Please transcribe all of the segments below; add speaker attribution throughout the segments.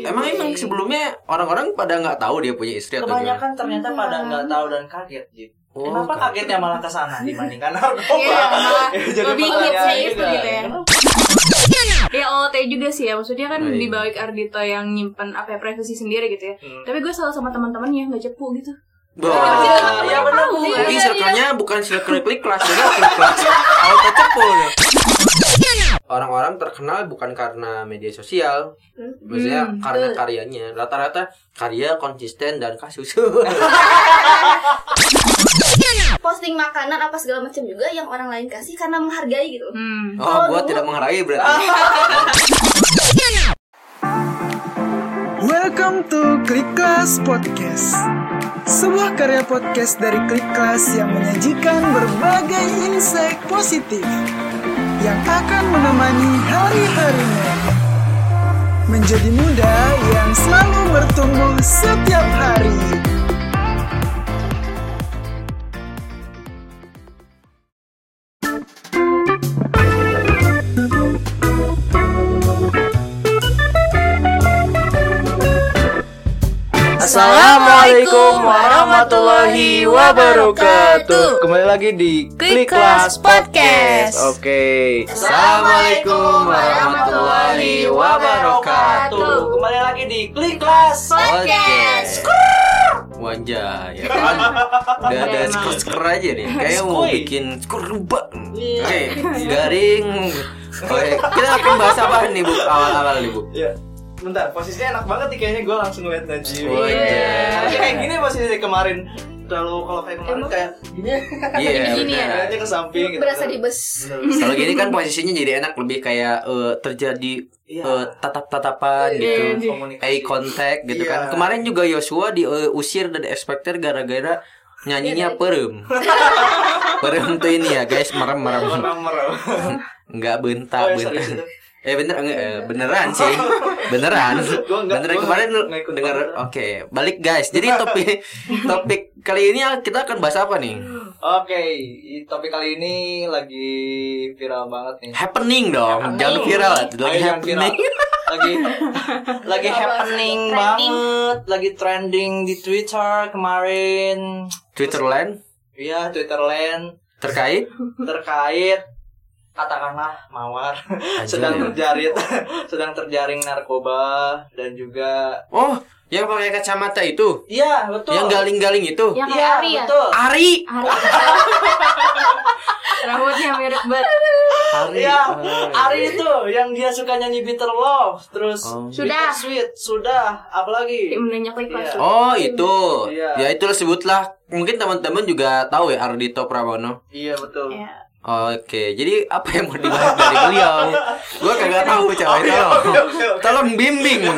Speaker 1: Emang emang sebelumnya orang-orang pada nggak tahu dia punya istri atau gimana?
Speaker 2: Kebanyakan ternyata pada nggak tahu dan kaget gitu.
Speaker 1: Oh,
Speaker 2: Kenapa
Speaker 1: kaget.
Speaker 2: kagetnya malah ke sana dibandingkan narkoba?
Speaker 3: Iya, malah
Speaker 2: Jadi
Speaker 3: lebih hitsnya itu
Speaker 2: juga.
Speaker 3: gitu ya. Ya OT juga sih ya, maksudnya kan
Speaker 1: Oh, iya.
Speaker 3: di balik Ardito yang nyimpen apa ya privasi sendiri gitu ya.
Speaker 2: Hmm.
Speaker 3: Tapi gue selalu sama teman-temannya nggak cepu gitu.
Speaker 1: Wah.
Speaker 2: Iya benar.
Speaker 1: Jadi circle-nya bukan circle klik kelas, jadi klik kelas. Auto cepu. Orang-orang terkenal bukan karena media sosial, maksudnya
Speaker 3: Hmm,
Speaker 1: karena
Speaker 3: betul.
Speaker 1: karyanya. Rata-rata karya konsisten dan kasus.
Speaker 4: posting makanan apa segala macam juga yang orang lain kasih karena menghargai gitu
Speaker 3: Hmm.
Speaker 1: oh, gua tidak menghargai berarti.
Speaker 5: Welcome to Klik Kelas Podcast Sebuah karya podcast dari Klik Kelas yang menyajikan berbagai insight positif Yang akan menemani hari-harimu Menjadi muda yang selalu bertumbuh setiap hari.
Speaker 2: Assalamualaikum warahmatullahi wabarakatuh. Kembali lagi di
Speaker 3: Klik Kelas Podcast.
Speaker 2: Oke.
Speaker 1: Assalamualaikum warahmatullahi wabarakatuh.
Speaker 2: Kembali lagi di Klik Kelas
Speaker 1: Podcast. Wajah ya kan Udah ada skor-skor aja nih Kayak mau bikin skor rubah Oke Garing Oke Kita akan bahas apa nih Bu Awal-awal nih Bu
Speaker 2: Ya. Bentar, posisinya enak banget nih kayaknya gue langsung ngeliat Najib.
Speaker 1: Wajah
Speaker 2: Harusnya kayak gini posisi dari kemarin. Kalau kalau kayak kemarin
Speaker 4: Emang?
Speaker 2: kayak gini.
Speaker 1: Iya
Speaker 3: Gini ya?
Speaker 2: Kayaknya ke samping gitu.
Speaker 4: berasa di bus
Speaker 1: Kalau gini kan posisinya jadi enak Lebih kayak eh, terjadi
Speaker 2: Iya.
Speaker 1: eh, tatap-tatapan
Speaker 2: Iya,
Speaker 1: gitu
Speaker 2: komunikasi.
Speaker 1: Eye contact gitu
Speaker 2: Iya.
Speaker 1: kan Kemarin juga Joshua diusir dari expector gara-gara nyanyinya perem Perem tuh ini ya guys merem-merem
Speaker 2: Merem-merem.
Speaker 1: Enggak
Speaker 2: Oh,
Speaker 1: bentak
Speaker 2: ya,
Speaker 1: bentak
Speaker 2: serius itu.
Speaker 1: Eh bener enggak, eh, beneran sih. Beneran. Beneran kemarin dengar oke balik guys. Jadi topik topik kali ini kita akan bahas apa nih?
Speaker 2: Oke, i- topik kali ini lagi viral banget nih.
Speaker 1: happening dong.
Speaker 2: Happening.
Speaker 1: jangan viral. Lagi
Speaker 2: Ayo, jangan
Speaker 1: happening.
Speaker 2: lagi lagi happening banget, lagi trending di Twitter kemarin.
Speaker 1: Twitterland?
Speaker 2: Iya, Twitterland.
Speaker 1: Terkait?
Speaker 2: Terkait katakanlah mawar sedang terjaring sedang terjaring narkoba dan juga
Speaker 1: oh yang pakai kacamata itu
Speaker 2: iya betul
Speaker 1: yang galing-galing itu
Speaker 3: Yang
Speaker 2: iya
Speaker 3: Ari ya?
Speaker 2: betul
Speaker 1: Ari
Speaker 3: Ari. Rambutnya mirip banget.
Speaker 1: Ari
Speaker 2: Iya,
Speaker 1: Oh.
Speaker 2: Ari itu yang dia suka nyanyi Bitter Love, terus
Speaker 1: Oh.
Speaker 3: Sudah.
Speaker 2: Sweet, sudah, apalagi?
Speaker 3: Banyak.
Speaker 2: Iya.
Speaker 1: Oh itu,
Speaker 2: Iya.
Speaker 1: ya itulah sebutlah. Mungkin teman-teman juga tahu ya Ardito Pramono.
Speaker 2: Iya betul.
Speaker 3: Ya.
Speaker 1: Oke, jadi apa yang mau dibahas dari beliau? Gua kagak tahu coy, tolong. Tolong bimbing gitu.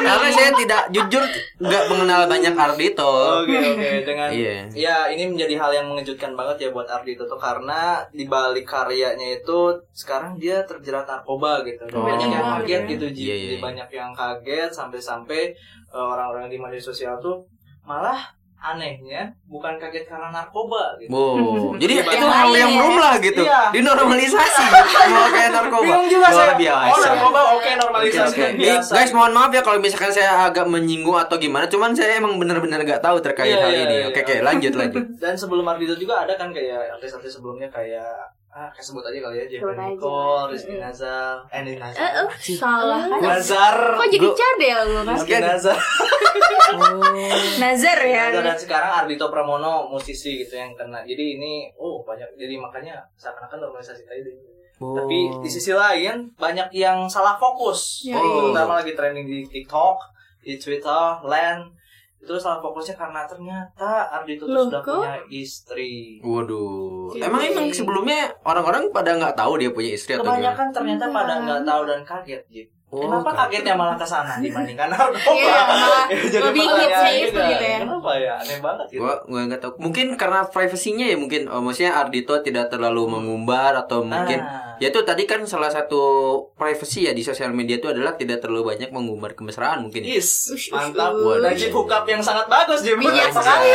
Speaker 1: Karena saya tidak jujur nggak mengenal banyak Ardito.
Speaker 2: Oke oke dengan
Speaker 1: Iya.
Speaker 2: ya ini menjadi hal yang mengejutkan banget ya buat Ardito tuh karena di balik karyanya itu sekarang dia terjerat narkoba gitu.
Speaker 1: Oh.
Speaker 2: banyak yang
Speaker 3: Iya,
Speaker 2: kaget
Speaker 3: iya.
Speaker 2: gitu Ji.
Speaker 1: Iya, iya,
Speaker 2: Jadi banyak yang kaget sampai-sampai uh, orang-orang di media sosial tuh malah anehnya bukan kaget karena narkoba gitu.
Speaker 1: Wow. Jadi
Speaker 2: Yang
Speaker 1: itu hal yang
Speaker 3: ya.
Speaker 1: belum lah gitu.
Speaker 2: Iya.
Speaker 1: Dinormalisasi mau kayak narkoba.
Speaker 2: Bingung juga
Speaker 1: Luar
Speaker 2: saya.
Speaker 1: biasa.
Speaker 2: Oh narkoba oke
Speaker 1: Oke,
Speaker 2: normalisasi
Speaker 1: oke. Ih,
Speaker 2: biasa.
Speaker 1: Guys, mohon maaf ya kalau misalkan saya agak menyinggung atau gimana. Cuman saya emang benar-benar nggak tahu terkait
Speaker 2: Iya,
Speaker 1: hal
Speaker 2: iya,
Speaker 1: ini.
Speaker 2: iya,
Speaker 1: Oke,
Speaker 2: iya.
Speaker 1: oke, lanjut, lanjut.
Speaker 2: Dan sebelum Ardito juga ada kan kayak artis-artis sebelumnya kayak ah kayak sebut aja kali ya Jeffrey. Nicole, Rizky Nazar, eh Rizky
Speaker 3: Eh,
Speaker 2: Nazar,
Speaker 3: eh, salah kan?
Speaker 2: Nazar,
Speaker 3: Kok jadi cadel lu kan?
Speaker 2: Rizky Nazar,
Speaker 3: Nazar ya.
Speaker 2: Nazar, dan sekarang Ardito Pramono musisi gitu yang kena. Jadi ini oh banyak jadi makanya seakan-akan normalisasi tadi. deh.
Speaker 1: Oh.
Speaker 2: Tapi di sisi lain banyak yang salah fokus.
Speaker 3: Ya,
Speaker 1: iya.
Speaker 2: terutama lagi trending di TikTok, di Twitter, Land itu salah fokusnya karena ternyata Ardito tuh
Speaker 3: Loh,
Speaker 2: sudah
Speaker 3: kok?
Speaker 2: punya istri.
Speaker 1: Waduh,
Speaker 3: Iya.
Speaker 1: emang emang sebelumnya orang-orang pada nggak tahu dia punya istri atau gimana?
Speaker 2: Kebanyakan ternyata pada nggak tahu dan kaget gitu.
Speaker 1: Oh,
Speaker 2: Kenapa
Speaker 1: kaget.
Speaker 2: kagetnya malah ke sana dibandingkan narkoba?
Speaker 3: Iya, malah
Speaker 2: Jadi
Speaker 3: lebih hitsnya itu gitu ya.
Speaker 2: Kenapa ya? Aneh banget gitu.
Speaker 1: Gua gua nggak tahu. Mungkin karena privasinya ya mungkin. Oh, maksudnya Ardito tidak terlalu mengumbar atau mungkin
Speaker 2: Ah.
Speaker 1: Ya itu tadi kan salah satu privacy ya di sosial media itu adalah tidak terlalu banyak mengumbar kemesraan mungkin ya.
Speaker 2: Yes, mantap.
Speaker 3: ush.
Speaker 2: Najib hookup yang sangat bagus, Jim.
Speaker 3: Iya,
Speaker 2: sekali.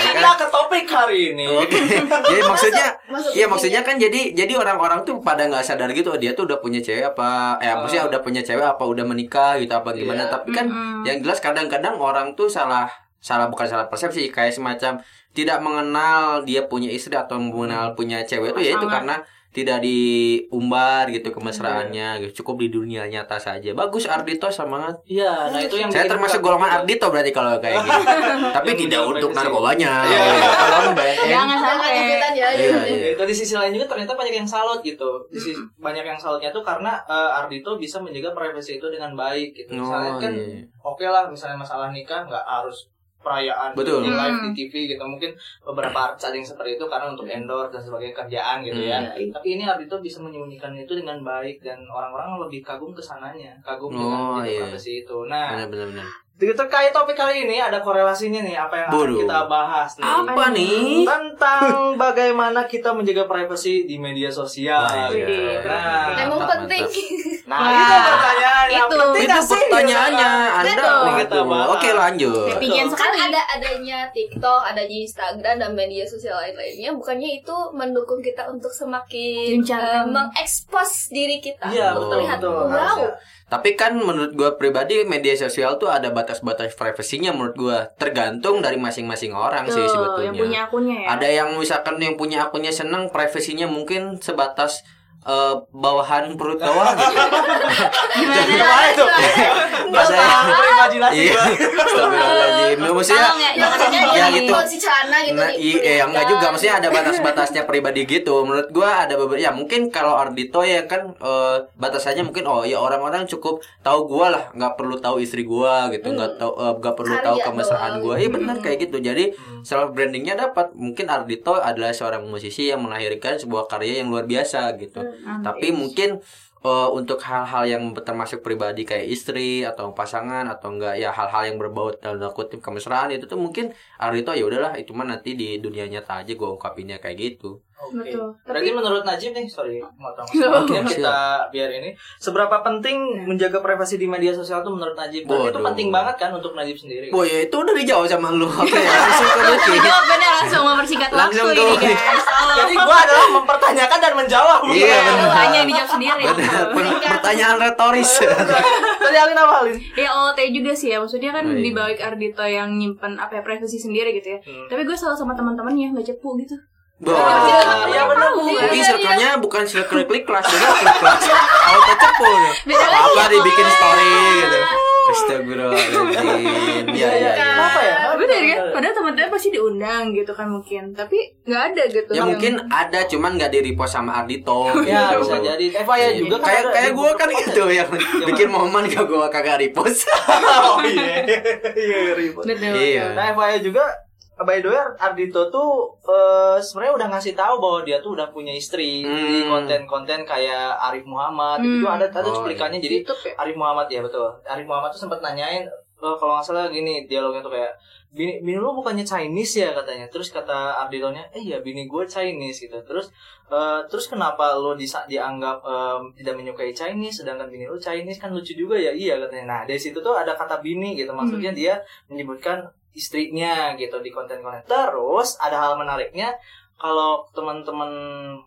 Speaker 2: Kita ke topik hari ini.
Speaker 1: Oke. jadi maksudnya Iya maksudnya kan jadi jadi orang-orang tuh pada nggak sadar gitu oh, dia tuh udah punya cewek apa eh maksudnya udah punya cewek apa udah menikah gitu apa gimana
Speaker 2: Iya.
Speaker 1: tapi kan yang jelas kadang-kadang orang tuh salah salah bukan salah persepsi kayak semacam tidak mengenal dia punya istri atau mengenal punya cewek itu ya itu karena tidak diumbar gitu kemesraannya gitu. cukup di dunia nyata saja bagus Ardito semangat
Speaker 2: Iya, nah itu yang
Speaker 1: saya termasuk golongan Ardito berarti kalau kayak gitu tapi
Speaker 2: Yang
Speaker 1: tidak untuk narkobanya
Speaker 2: Iya.
Speaker 1: tolong BNN
Speaker 3: Jangan sampai.
Speaker 4: ikutan ya.
Speaker 1: Iya, iya.
Speaker 2: Itu di sisi lain juga ternyata banyak yang salut gitu. Di sisi, banyak yang salutnya tuh karena eh, Ardito bisa menjaga privasi itu dengan baik gitu. Misalnya
Speaker 1: Oh,
Speaker 2: kan
Speaker 1: iya.
Speaker 2: oke lah misalnya masalah nikah nggak harus perayaan
Speaker 1: Betul.
Speaker 2: di live
Speaker 3: Hmm.
Speaker 2: di TV gitu mungkin beberapa artis ada yang seperti itu karena untuk endorse dan sebagai kerjaan gitu ya
Speaker 1: Hmm.
Speaker 2: tapi ini Ardito bisa menyembunyikan itu dengan baik dan orang-orang lebih kagum ke sananya kagum
Speaker 1: Oh,
Speaker 2: dengan
Speaker 1: iya.
Speaker 2: privasi itu nah
Speaker 1: benar-benar benar.
Speaker 2: terkait topik kali ini ada korelasinya nih apa yang akan kita bahas nih
Speaker 1: apa nih
Speaker 2: tentang bagaimana kita menjaga privasi di media sosial gitu.
Speaker 3: iya.
Speaker 2: Nah,
Speaker 4: Emang
Speaker 1: Mantap,
Speaker 4: penting.
Speaker 2: Nah
Speaker 3: Wah.
Speaker 2: itu pertanyaan yang
Speaker 3: Itu.
Speaker 2: penting
Speaker 1: itu
Speaker 2: sih?
Speaker 1: pertanyaannya anda
Speaker 3: Betul.
Speaker 2: Kita
Speaker 1: waduh
Speaker 2: bahas.
Speaker 1: oke lanjut
Speaker 3: Netizen
Speaker 4: Kan
Speaker 3: sekali.
Speaker 4: ada adanya TikTok, adanya Instagram dan media sosial lain-lainnya, bukannya itu mendukung kita untuk semakin eh, mengekspos diri kita
Speaker 2: Iya,
Speaker 4: untuk
Speaker 1: betul,
Speaker 4: terlihat
Speaker 2: betul.
Speaker 4: wow.
Speaker 2: Harusnya.
Speaker 1: tapi kan menurut gua pribadi media sosial tuh ada batas-batas privasinya menurut gua tergantung dari masing-masing orang sih
Speaker 3: Tuh,
Speaker 1: sebetulnya
Speaker 3: yang punya akunnya ya.
Speaker 1: ada yang misalkan yang punya akunnya seneng privasinya mungkin sebatas eh, bawahan perut bawah gitu
Speaker 2: Gimana itu? Bahasa
Speaker 1: Bahasa-
Speaker 2: imajinasi
Speaker 1: iya
Speaker 2: gua.
Speaker 1: Astagfirullahaladzim. Ya, maksudnya
Speaker 3: ya,
Speaker 4: Ya,
Speaker 1: Ya,
Speaker 4: yang
Speaker 1: gitu.
Speaker 4: posisi celana gitu
Speaker 1: Nah, iya, eh, enggak juga. Maksudnya ada batas-batasnya pribadi gitu. Menurut gua ada beberapa. Ya mungkin kalau Ardito ya kan eh, batasannya mungkin oh ya orang-orang cukup tahu gua lah, nggak perlu tahu istri gua gitu, nggak tahu eh, nggak perlu tahu kemesraan
Speaker 4: doang.
Speaker 1: gua. Iya benar kayak gitu. Jadi self brandingnya dapat. Mungkin Ardito adalah seorang musisi yang melahirkan sebuah karya yang luar biasa gitu. Tapi mungkin eh, untuk hal-hal yang termasuk pribadi kayak istri atau pasangan atau enggak ya hal-hal yang berbau dalam kutip kemesraan itu tuh mungkin Ardito ya udahlah itu mah nanti di dunia nyata aja gue ungkapinnya kayak gitu.
Speaker 2: Oke.
Speaker 3: Betul.
Speaker 2: Berarti
Speaker 3: Tapi-
Speaker 2: menurut Najib nih, sorry, motong.
Speaker 1: Oke,
Speaker 2: Mungkin kita biar ini seberapa penting menjaga privasi di media sosial itu menurut Najib? Dan itu penting banget kan untuk Najib sendiri.
Speaker 1: Boy ya itu udah dijawab sama lu. Oke langsung ke Lucky.
Speaker 3: Jawabannya langsung mempersingkat waktu
Speaker 1: Langsung
Speaker 3: ini guys. Tolong.
Speaker 2: Jadi gua adalah mempertanyakan dan menjawab.
Speaker 1: Iya, benar.
Speaker 3: Hanya yang dijawab sendiri.
Speaker 1: Pertanyaan retoris.
Speaker 2: Tadi Alin apa Alin?
Speaker 3: Ya OT juga sih ya, maksudnya kan
Speaker 1: Oh, iya.
Speaker 3: di balik Ardito yang nyimpen apa ya privasi sendiri gitu ya.
Speaker 2: Hmm.
Speaker 3: Tapi gue selalu sama teman-temannya nggak cepu gitu.
Speaker 1: Boy.
Speaker 2: Iya benar.
Speaker 1: Circle-nya bukan circle klik kelas, jadi klik kelas. Auto cepu. Apa dibikin story gitu. Astagfirullahaladzim. Iya, iya, iya.
Speaker 2: Kenapa ya?
Speaker 3: Bener kan? Padahal teman-teman pasti diundang gitu kan mungkin, tapi nggak ada gitu.
Speaker 1: Ya mungkin ada cuman nggak di repost sama Ardito.
Speaker 2: Ya
Speaker 1: gitu.
Speaker 2: bisa jadi. Eva ya
Speaker 1: Iya.
Speaker 2: juga kan
Speaker 1: kayak kayak gue kan gitu yang bikin momen gak gue kagak repost.
Speaker 2: Oh iya. Iya.
Speaker 1: Iya.
Speaker 2: Nah, Eva ya juga by the way Ardito tuh eh, sebenarnya udah ngasih tahu bahwa dia tuh udah punya istri di
Speaker 1: Hmm.
Speaker 2: konten-konten kayak Arif Muhammad
Speaker 3: Hmm.
Speaker 2: itu ada ada
Speaker 1: Oh,
Speaker 2: cuplikannya jadi
Speaker 3: YouTube ya.
Speaker 2: Arif Muhammad ya betul. Arif Muhammad tuh sempat nanyain eh, kalau nggak salah gini dialognya tuh kayak bini, bini lu bukannya Chinese ya katanya. Terus kata Arditonya, eh ya bini gue Chinese gitu. Terus eh, terus kenapa lu disa- dianggap em, tidak menyukai Chinese sedangkan bini lu Chinese kan lucu juga ya iya katanya. Nah dari situ tuh ada kata bini gitu maksudnya dia menyebutkan istrinya gitu di konten-konten. Terus ada hal menariknya kalau teman-teman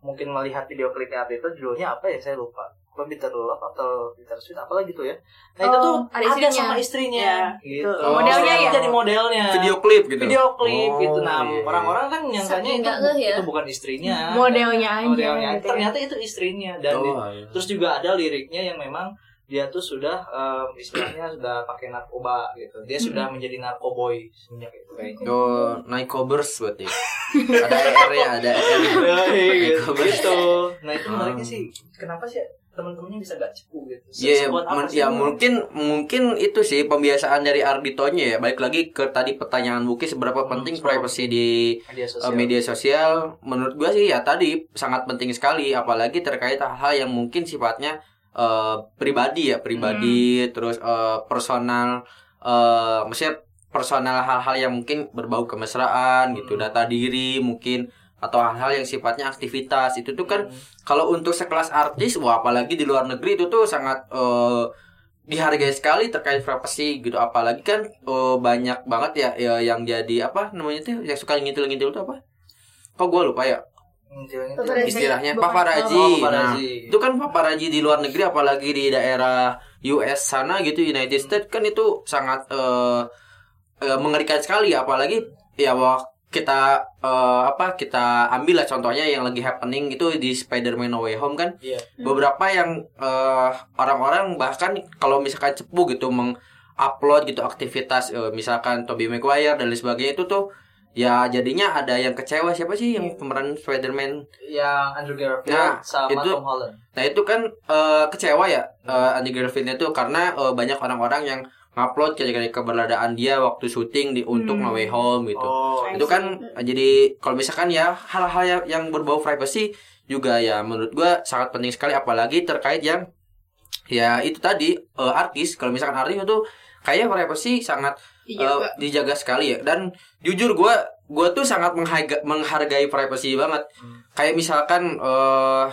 Speaker 2: mungkin melihat video klipnya Ardito judulnya apa ya saya lupa. Apa Bitter Love atau Bitter Sweet apalah gitu ya. Nah itu
Speaker 3: Oh,
Speaker 2: tuh
Speaker 3: ada
Speaker 2: ada,
Speaker 3: istrinya.
Speaker 2: sama istrinya
Speaker 3: Iya,
Speaker 2: gitu.
Speaker 3: betul. Modelnya ya?
Speaker 2: Jadi modelnya.
Speaker 1: Video klip gitu.
Speaker 2: Video klip
Speaker 1: Oh,
Speaker 2: gitu. Nah,
Speaker 1: iya.
Speaker 2: orang-orang kan nyangkanya itu,
Speaker 4: ngeh ya.
Speaker 2: itu bukan istrinya.
Speaker 3: Modelnya aja.
Speaker 2: Modelnya.
Speaker 3: gitu ya.
Speaker 2: Ternyata itu istrinya dan
Speaker 1: Oh,
Speaker 2: di-
Speaker 1: iya.
Speaker 2: terus juga ada liriknya yang memang dia tuh sudah em, istilahnya sudah pakai narkoba gitu. Dia sudah menjadi narkoboy semenjak itu kayaknya.
Speaker 1: Oh, Nikobers berarti. ada ER ya, ada ER.
Speaker 2: Gitu. Gitu. Nah, itu menariknya sih. Kenapa sih teman-temannya bisa gak cepu gitu?
Speaker 1: Iya, men-
Speaker 2: sih
Speaker 1: ya mungkin mungkin itu sih pembiasaan dari Arditonya ya. Balik lagi ke tadi pertanyaan Buki seberapa
Speaker 2: Hmm,
Speaker 1: penting privasi di
Speaker 2: media
Speaker 1: eh,
Speaker 2: sosial.
Speaker 1: media sosial. Menurut gua sih ya tadi sangat penting sekali, apalagi terkait hal-hal yang mungkin sifatnya eh, pribadi ya, pribadi,
Speaker 2: Hmm.
Speaker 1: terus eh, personal, eh maksudnya personal hal-hal yang mungkin berbau kemesraan gitu,
Speaker 2: Hmm.
Speaker 1: data diri mungkin atau hal-hal yang sifatnya aktivitas itu tuh kan kalau untuk sekelas artis wah apalagi di luar negeri itu tuh sangat eh, dihargai sekali terkait privacy gitu apalagi kan eh, banyak banget ya, ya yang jadi apa namanya tuh yang suka ngintil-ngintil tuh apa kok gue lupa ya
Speaker 4: Paparazi.
Speaker 1: istilahnya
Speaker 4: Bukan.
Speaker 1: paparazi.
Speaker 2: Oh,
Speaker 1: Nah, itu kan paparazi di luar negeri apalagi di daerah US sana gitu United States kan itu sangat eh, eh, mengerikan sekali apalagi ya wah kita eh, apa kita ambil lah contohnya yang lagi happening itu di Spider-Man No Way Home kan
Speaker 2: Iya.
Speaker 1: beberapa yang eh, orang-orang bahkan kalau misalkan cepu gitu mengupload gitu aktivitas eh, misalkan Tobey Maguire dan lain sebagainya itu tuh ya jadinya ada yang kecewa. Siapa sih yang pemeran Spider-Man?
Speaker 2: Yang Andrew Garfield
Speaker 1: Nah,
Speaker 2: sama
Speaker 1: itu-
Speaker 2: Tom Holland.
Speaker 1: Nah itu kan eh, kecewa ya eh, Andy Garfield itu karena eh, banyak orang-orang yang ngupload kira-kira keberadaan dia waktu syuting di untuk
Speaker 3: Hmm.
Speaker 1: No Way Home gitu.
Speaker 2: Oh,
Speaker 1: itu kan jadi kalau misalkan ya hal-hal yang, yang berbau privacy juga ya menurut gua sangat penting sekali. Apalagi terkait yang ya itu tadi eh, artis. Kalau misalkan artis itu kayak privacy sangat eh,
Speaker 3: Dijaga.
Speaker 1: dijaga sekali ya. Dan jujur gua gua tuh sangat menghargai, menghargai privacy banget. Kayak misalkan eh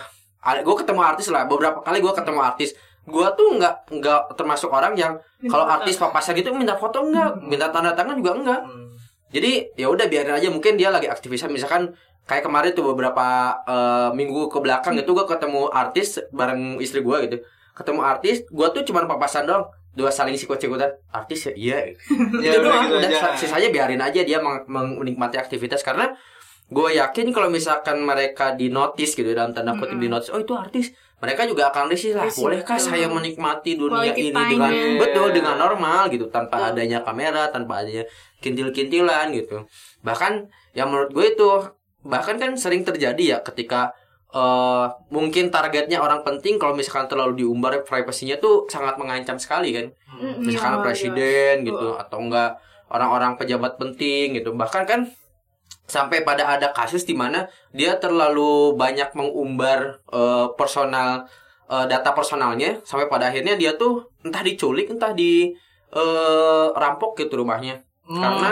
Speaker 1: gue ketemu artis lah. Beberapa kali gue ketemu artis. Gue tuh nggak nggak termasuk orang yang kalau artis papasnya gitu minta foto enggak minta tanda tangan juga enggak
Speaker 2: Hmm.
Speaker 1: jadi ya udah biarin aja. Mungkin dia lagi aktivisan misalkan kayak kemarin tuh beberapa eh, minggu ke belakang itu gue ketemu artis bareng istri gue gitu. Ketemu artis gue tuh cuma papasan doang dua saling sikut-sikutan. Artis ya iya.
Speaker 2: Ya,
Speaker 1: itu
Speaker 2: udah
Speaker 1: doang.
Speaker 2: gitu
Speaker 1: udah
Speaker 2: aja.
Speaker 1: sisanya biarin aja dia menikmati aktivitas. Karena gue yakin kalau misalkan mereka di notice gitu dalam tanda kutip di notice oh itu artis. Mereka juga akan risih lah.
Speaker 3: Risih,
Speaker 1: bolehkah
Speaker 3: betul.
Speaker 1: saya menikmati dunia
Speaker 3: Quality
Speaker 1: ini dengan betul dengan normal gitu tanpa adanya kamera tanpa adanya kintil-kintilan gitu. Bahkan yang menurut gue itu bahkan kan sering terjadi ya ketika eh mungkin targetnya orang penting kalau misalkan terlalu diumbar privasinya tuh sangat mengancam sekali kan?
Speaker 3: Mm-mm.
Speaker 1: misalkan
Speaker 3: Oh,
Speaker 1: presiden gitu atau enggak orang-orang pejabat penting gitu. Bahkan kan sampai pada ada kasus di mana dia terlalu banyak mengumbar eh, personal eh, data personalnya sampai pada akhirnya dia tuh entah diculik entah di eh, rampok gitu rumahnya
Speaker 2: Hmm.
Speaker 1: karena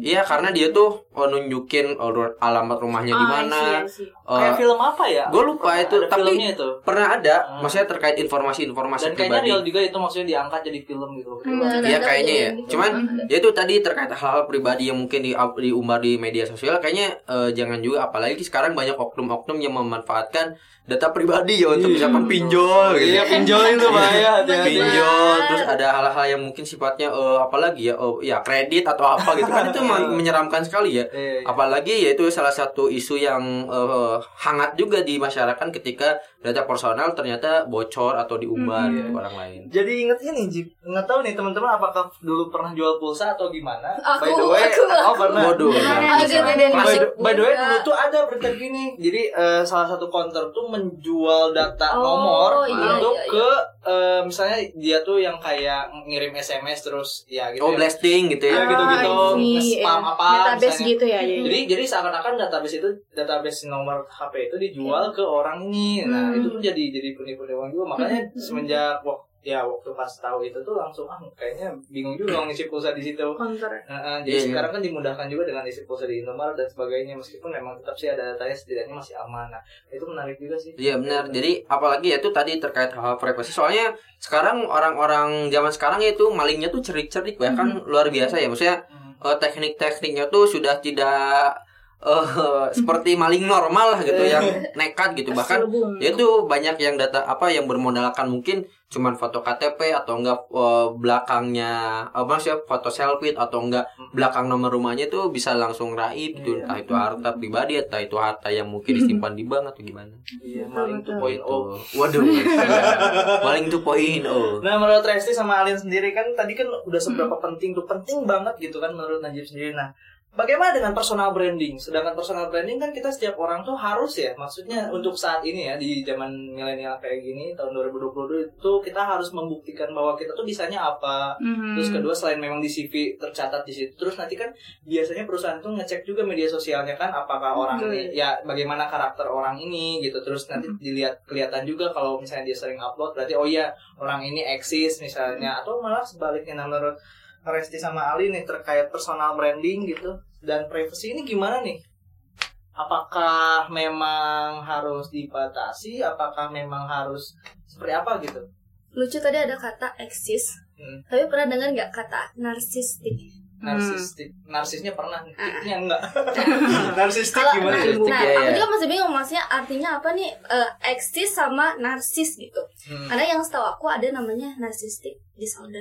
Speaker 1: iya karena dia tuh oh, nunjukin oh, alamat rumahnya di
Speaker 3: Oh, I
Speaker 1: mana. Eh,
Speaker 2: Kayak film apa ya?
Speaker 1: gue lupa itu
Speaker 2: Ada
Speaker 1: tapi
Speaker 2: filmnya itu.
Speaker 1: pernah ada
Speaker 2: Hmm.
Speaker 1: maksudnya terkait informasi-informasi
Speaker 2: Dan kayaknya
Speaker 1: pribadi
Speaker 2: real juga itu maksudnya diangkat jadi film gitu.
Speaker 4: Hmm.
Speaker 1: Iya
Speaker 4: Ada
Speaker 1: kayaknya ya.
Speaker 4: kejadian
Speaker 1: Cuman
Speaker 4: gitu.
Speaker 1: ya itu tadi terkait hal-hal pribadi yang mungkin di diumbar di media sosial kayaknya eh, jangan juga apalagi sekarang banyak oknum-oknum yang memanfaatkan data pribadi ya untuk misalkan pinjol gitu.
Speaker 2: Iya pinjol itu bahaya.
Speaker 1: pinjol terus ada hal-hal yang mungkin sifatnya eh, apalagi ya oh ya kredit atau apa gitu kan itu men- menyeramkan sekali ya
Speaker 2: Iya, iya.
Speaker 1: apalagi ya itu salah satu isu yang eh, hangat juga di masyarakat ketika data personal ternyata bocor atau diumbar gitu ke orang lain
Speaker 2: Jadi inget ini, Jip. Nggak tahu nih teman-teman apakah dulu pernah jual pulsa atau gimana?
Speaker 4: Aku-
Speaker 2: by the way,
Speaker 4: aku nggak.
Speaker 2: oh pernah.
Speaker 1: Ya.
Speaker 4: Ada kejadian
Speaker 2: By by the way dulu tuh ada berita gini. Jadi eh, salah satu counter tuh menjual data
Speaker 4: Oh,
Speaker 2: nomor
Speaker 4: iya,
Speaker 2: untuk
Speaker 4: iya, iya.
Speaker 2: ke eh, misalnya dia tuh yang kayak ngirim SMS terus ya gitu.
Speaker 1: oh
Speaker 2: ya.
Speaker 1: blasting gitu ya
Speaker 2: Ya gitu-gitu,
Speaker 3: Ah,
Speaker 2: nge-spam
Speaker 3: Iya.
Speaker 2: apa
Speaker 3: Database
Speaker 2: misalnya.
Speaker 3: gitu ya. jadi.
Speaker 2: Jadi jadi seakan-akan database itu database nomor HP itu dijual ke orang ini. Nah,
Speaker 3: Hmm.
Speaker 2: Itu tuh jadi jadi penipu uang juga. Makanya semenjak waktu ya waktu pas tahu itu tuh langsung ah kayaknya bingung juga ngisi pulsa di situ. Nah, ah,
Speaker 1: Iya,
Speaker 2: jadi
Speaker 1: iya.
Speaker 2: sekarang kan dimudahkan juga dengan isi pulsa di Indomaret dan sebagainya meskipun memang tetap sih ada datanya setidaknya masih aman. Nah, itu menarik juga sih.
Speaker 1: Iya benar. Jadi apalagi ya itu tadi terkait hal privasi. Soalnya sekarang orang-orang zaman sekarang itu malingnya tuh cerik-cerik bahkan luar biasa ya. Maksudnya
Speaker 2: Hmm.
Speaker 1: eh, teknik-tekniknya tuh sudah tidak eh seperti maling normal lah gitu yang nekat gitu bahkan ya itu banyak yang data apa yang bermodalkan mungkin cuman foto KTP atau enggak eh, belakangnya apa sih foto selfie atau enggak belakang nomor rumahnya tuh bisa langsung raib gitu
Speaker 2: Iya.
Speaker 1: entah itu harta pribadi atau itu harta yang mungkin disimpan di bank atau gimana
Speaker 2: Iya, maling
Speaker 3: betul.
Speaker 2: 2.0.
Speaker 1: gitu. Waduh. Paling tuh poin oh.
Speaker 2: Nah menurut Resti sama Alin sendiri kan tadi kan udah seberapa penting tuh penting banget gitu kan menurut Najib sendiri. Nah bagaimana dengan personal branding? Sedangkan personal branding kan kita setiap orang tuh harus ya, maksudnya untuk saat ini ya di zaman milenial kayak gini tahun 2022 itu kita harus membuktikan bahwa kita tuh bisanya apa.
Speaker 3: Mhm.
Speaker 2: Terus kedua selain memang di CV tercatat di situ, terus nanti kan biasanya perusahaan tuh ngecek juga media sosialnya kan apakah orang
Speaker 3: Betul.
Speaker 2: ini ya bagaimana karakter orang ini gitu. Terus nanti dilihat kelihatan juga kalau misalnya dia sering upload berarti oh iya orang ini eksis misalnya atau malah sebaliknya menurut Resti sama Ali nih terkait personal branding gitu dan privacy ini gimana nih? apakah memang harus dibatasi apakah memang harus seperti apa gitu
Speaker 4: lucu tadi ada kata eksis
Speaker 2: Hmm.
Speaker 4: tapi pernah dengar nggak kata narsistik
Speaker 2: narsistik narsisnya pernah
Speaker 4: Ah.
Speaker 2: tiknya enggak narsistik
Speaker 4: kalau
Speaker 2: gimana
Speaker 4: nah,
Speaker 2: ya?
Speaker 1: narsistik,
Speaker 4: nah,
Speaker 1: ya,
Speaker 4: aku
Speaker 1: ya.
Speaker 4: juga masih bingung maksudnya artinya apa nih eh, eksis sama narsis gitu
Speaker 2: Hmm.
Speaker 4: karena yang setahu aku ada namanya narcissistic disorder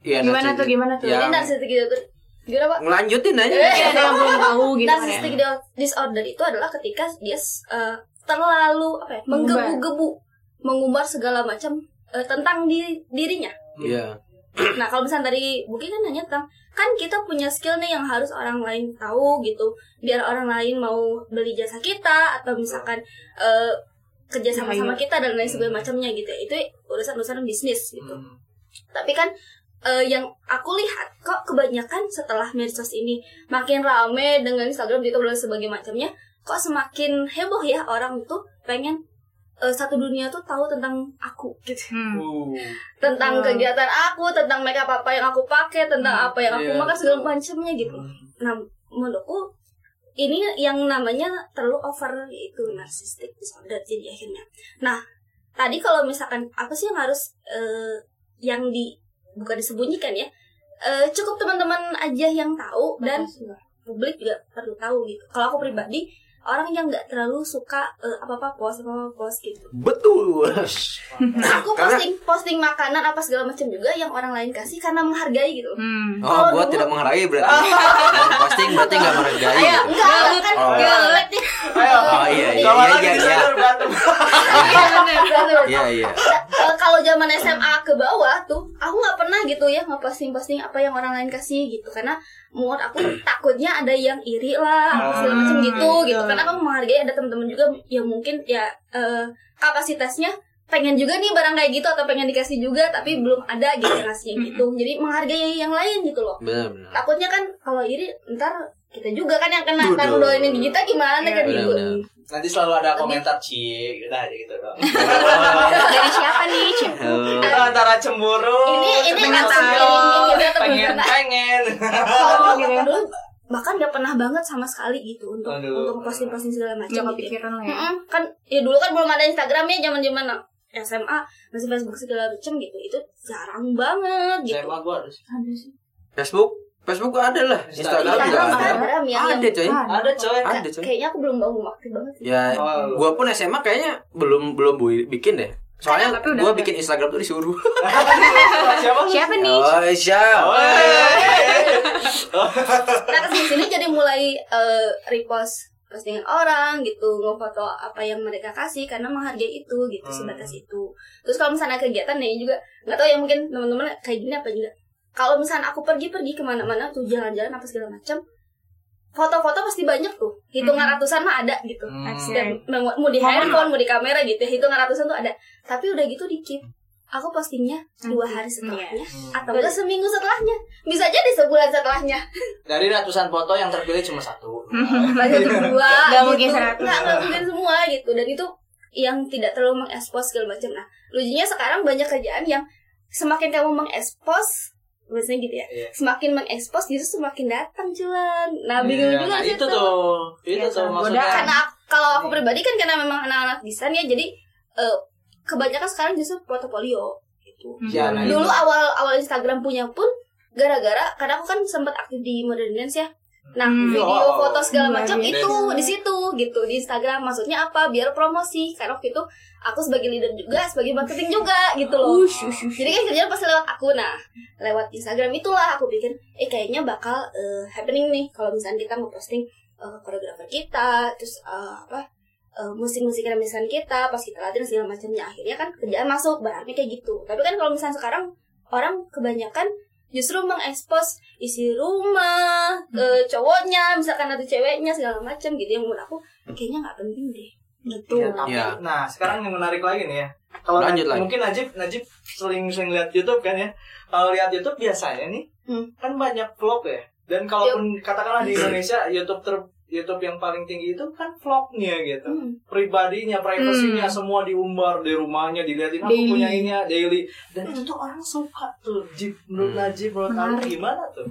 Speaker 1: Iya,
Speaker 3: Gimana
Speaker 1: narsis-
Speaker 3: tuh, gimana tuh?
Speaker 1: Yang
Speaker 4: jadi narcissistic disorder gimana pak
Speaker 1: ngelanjutin aja.
Speaker 4: Eh,
Speaker 3: ada yang belum tahu gitu ya.
Speaker 4: narcissistic di- disorder itu adalah ketika dia eh, terlalu apa ya menggebu-gebu mengumbar segala macam eh, tentang diri dirinya
Speaker 1: Iya.
Speaker 4: nah kalau misalnya tadi Buki kan nanya tentang kan kita punya skill nih yang harus orang lain tahu gitu biar orang lain mau beli jasa kita atau misalkan eh, kerja sama sama
Speaker 3: Iya.
Speaker 4: kita dan lain sebagainya macamnya gitu ya. itu urusan urusan bisnis gitu
Speaker 2: Hmm.
Speaker 4: tapi kan eh, yang aku lihat kok kebanyakan setelah medsos ini makin rame dengan Instagram, Twitter dan sebagainya macamnya, kok semakin heboh ya orang tuh pengen eh, satu dunia tuh tahu tentang aku gitu.
Speaker 3: Hmm.
Speaker 2: Uh.
Speaker 4: Tentang
Speaker 3: Hmm.
Speaker 4: kegiatan aku, tentang makeup apa yang aku pakai, tentang apa yang aku
Speaker 2: Iya.
Speaker 4: makan segala macamnya gitu.
Speaker 2: Hmm.
Speaker 4: Nah, menurutku ini yang namanya terlalu over yaitu narcissistic disorder jadi akhirnya. Nah, tadi kalau misalkan apa sih yang harus eh, yang di bukan disembunyikan ya, eh, cukup teman-teman aja yang tahu dan publik juga perlu tahu gitu. Kalau aku pribadi orang yang nggak terlalu suka eh, apa-apa post apa-apa post gitu.
Speaker 1: Betul.
Speaker 4: Aku
Speaker 1: Karena-
Speaker 4: posting posting makanan apa segala macam juga yang orang lain kasih karena menghargai gitu.
Speaker 3: Hmm.
Speaker 1: Oh, gua
Speaker 4: dulu-
Speaker 1: tidak menghargai berarti. Yang posting berarti nggak menghargai.
Speaker 4: Ayo,
Speaker 1: gitu.
Speaker 4: enggak, enggak kan
Speaker 1: Oh.
Speaker 2: Ayo.
Speaker 1: Oh iya iya iya iya. iya.
Speaker 2: sana berantem.
Speaker 1: Iya iya.
Speaker 4: Kalau zaman SMA ke bawah tuh aku nggak pernah gitu ya ngeposting posting apa yang orang lain kasih gitu. Karena menurut aku takutnya ada yang iri lah apa segala macam gitu gitu. Karena aku menghargai ada teman-teman juga yang mungkin ya eh, kapasitasnya pengen juga nih barang kayak gitu atau pengen dikasih juga tapi belum ada ngasih gitu. Jadi menghargai yang lain gitu loh.
Speaker 1: Benar benar.
Speaker 4: takutnya kan kalau iri ntar kita juga kan yang kena
Speaker 1: Betul.
Speaker 4: ntar doainin di kita gimana
Speaker 3: Iya,
Speaker 4: kan gitu
Speaker 1: benar.
Speaker 2: Nanti selalu ada komentar cie, udah aja gitu dong.
Speaker 3: Dari siapa nih? Cip?
Speaker 1: Oh.
Speaker 2: Itu antara cemburu,
Speaker 4: ini ini ini gitu atau
Speaker 2: pengen pengen.
Speaker 4: kalau dulu bahkan gak pernah banget sama sekali gitu untuk
Speaker 2: Aduh.
Speaker 4: untuk posting posting segala macam
Speaker 3: Gak
Speaker 4: gitu ya.
Speaker 3: kepikiran lah ya.
Speaker 4: Mm-mm, kan ya dulu kan belum ada Instagram ya zaman zaman SMA masih Facebook segala macam gitu itu jarang banget gitu
Speaker 2: SMA gua harus.
Speaker 3: Ada sih.
Speaker 1: Facebook Facebookku ada lah. Instagram
Speaker 2: Instagram
Speaker 1: juga
Speaker 4: Instagram
Speaker 1: ada.
Speaker 4: Instagram yang
Speaker 1: Ada coy.
Speaker 2: Ada coy.
Speaker 1: Ada coy.
Speaker 4: kayaknya aku belum bangun aktif banget sih
Speaker 1: Ya,
Speaker 2: Oh.
Speaker 1: gua pun SMA kayaknya belum belum bu- bikin deh. Soalnya
Speaker 3: Tapi
Speaker 1: gua bikin Instagram tuh disuruh.
Speaker 2: Siapa?
Speaker 3: Siapa nih?
Speaker 1: Oh, siap.
Speaker 2: Oh, iya.
Speaker 4: nah ke sini sini jadi mulai eh, repost postingan orang gitu ngefoto apa yang mereka kasih karena menghargai itu gitu
Speaker 2: Hmm.
Speaker 4: sebatas itu terus kalau misalnya kegiatan nih juga nggak tahu ya mungkin teman-teman kayak gini apa enggak kalau misalnya aku pergi-pergi ke mana-mana tuh jalan-jalan apa segala macam foto-foto pasti banyak tuh. Hitungan ratusan mah ada gitu.
Speaker 2: Hmm.
Speaker 4: dan mau di handphone mau di kamera gitu ya, hitungan ratusan tuh ada. Tapi udah gitu dikit. Aku postingnya dua hari setelahnya atau enggak seminggu setelahnya. Bisa jadi sebulan setelahnya.
Speaker 2: Dari ratusan foto yang terpilih cuma satu.
Speaker 4: Lagi untuk dua
Speaker 3: Nggak
Speaker 4: gitu.
Speaker 3: mungkin seratus.
Speaker 4: Nggak, nggak mungkin semua gitu. Dan itu yang tidak terlalu mengekspos segala macam. Nah lucunya sekarang banyak kerjaan yang Semakin kamu mengekspos Biasanya gitu ya.
Speaker 2: Iya.
Speaker 4: Semakin mengekspos justru semakin datang cuan Nah bingung
Speaker 2: Iya,
Speaker 4: juga
Speaker 2: nah,
Speaker 4: sih
Speaker 2: itu tuh. Itu
Speaker 3: Iya,
Speaker 2: tuh
Speaker 3: sama
Speaker 2: maksudnya.
Speaker 4: Karena kalau aku pribadi kan karena memang anak-anak desain ya Jadi eh, kebanyakan sekarang justru portofolio gitu.
Speaker 2: Ya, nah,
Speaker 4: dulu
Speaker 2: itu.
Speaker 4: awal awal Instagram punya pun gara-gara karena aku kan sempat aktif di Modern Dance ya nah
Speaker 3: Hmm.
Speaker 4: video
Speaker 2: Oh,
Speaker 4: foto segala
Speaker 3: luar
Speaker 4: macam
Speaker 3: biasa.
Speaker 4: itu di situ gitu di Instagram. Maksudnya apa? Biar promosi. Karena waktu itu aku sebagai leader juga sebagai marketing juga gitu loh. Jadi kan kerjaan pasti lewat aku nah lewat Instagram itulah aku pikir eh kayaknya bakal eh, happening nih kalau misalnya kita mau posting eh, koreografer kita terus eh, apa eh, musik-musik misalnya kita pas kita latihan segala macamnya. Akhirnya kan kerjaan masuk berarti kayak gitu. Tapi kan kalau misalnya sekarang orang kebanyakan justru mengekspos isi rumah ke cowoknya misalkan ada ceweknya segala macam gitu yang menurut aku kayaknya nggak penting deh gitu
Speaker 2: Ya, tapi,
Speaker 1: Iya.
Speaker 2: Nah, sekarang yang menarik lagi nih ya. Kalau
Speaker 1: Lanjut
Speaker 2: Najib-
Speaker 1: lagi.
Speaker 2: mungkin Najib Najib sering sering lihat YouTube kan ya. Kalau lihat YouTube biasanya nih
Speaker 4: Hmm.
Speaker 2: kan banyak vlog ya. Dan kalaupun katakanlah di Indonesia YouTube ter YouTube yang paling tinggi itu kan vlognya gitu.
Speaker 4: Hmm.
Speaker 2: Pribadinya, privasinya semua diumbar di rumahnya, dilihatin aku
Speaker 3: Daily.
Speaker 2: punya ini ya, daily. Dan itu tuh orang suka tuh. Jip menurut
Speaker 3: Hmm.
Speaker 2: Najib, menurut
Speaker 3: Menarik.
Speaker 2: gimana tuh?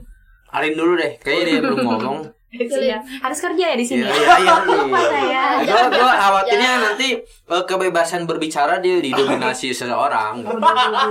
Speaker 1: Arin dulu deh, kayaknya dia belum ngomong.
Speaker 3: Iya. Harus kerja ya di sini.
Speaker 1: Iya, iya, iya.
Speaker 3: Lupa saya.
Speaker 1: Gue gue khawatirnya nanti eh, kebebasan berbicara dia didominasi seseorang.
Speaker 3: Gimana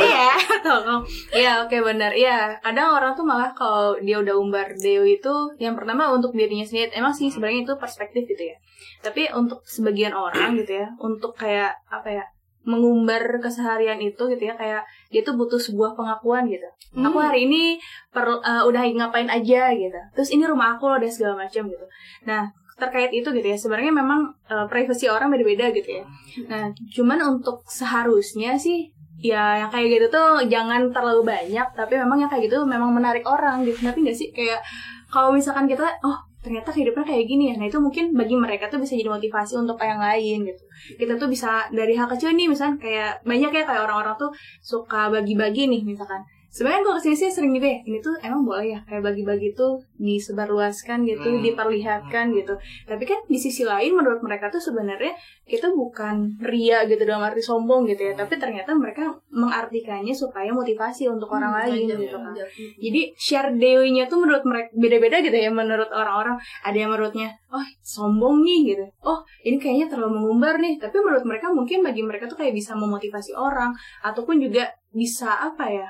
Speaker 3: ya? Tolong. Iya, oke benar. Iya, kadang orang tuh malah kalau dia udah umbar deo itu yang pertama untuk dirinya sendiri. Emang sih sebenarnya itu perspektif gitu ya. Tapi untuk sebagian orang gitu ya, untuk kayak apa ya? mengumbar keseharian itu gitu ya kayak dia tuh butuh sebuah pengakuan gitu. Aku hari ini per, eh, udah ngapain aja gitu. Terus ini rumah aku loh dan segala macam gitu. Nah, terkait itu gitu ya sebenarnya memang eh, privasi orang beda-beda gitu ya. Nah, cuman untuk seharusnya sih ya yang kayak gitu tuh jangan terlalu banyak tapi memang yang kayak gitu memang menarik orang gitu tapi nggak sih kayak kalau misalkan kita oh ternyata hidupnya kayak gini ya. Nah itu mungkin bagi mereka tuh bisa jadi motivasi untuk yang lain gitu. Kita tuh bisa dari hal kecil nih misalkan kayak banyak ya kayak orang-orang tuh suka bagi-bagi nih misalkan sebenarnya gue ke sini sih sering juga ya ini tuh emang boleh ya kayak bagi-bagi tuh disebarluaskan gitu
Speaker 2: Hmm.
Speaker 3: diperlihatkan gitu. Tapi kan di sisi lain menurut mereka tuh sebenarnya kita bukan ria gitu dalam arti sombong gitu ya tapi ternyata mereka mengartikannya supaya motivasi untuk orang lain
Speaker 4: Ngajar,
Speaker 3: gitu kan.
Speaker 4: ngajar.
Speaker 3: jadi share dewinya tuh menurut mereka beda-beda gitu ya menurut orang-orang. Ada yang menurutnya oh sombong nih gitu. Oh ini kayaknya terlalu mengumbar nih. Tapi menurut mereka mungkin bagi mereka tuh kayak bisa memotivasi orang ataupun juga bisa apa ya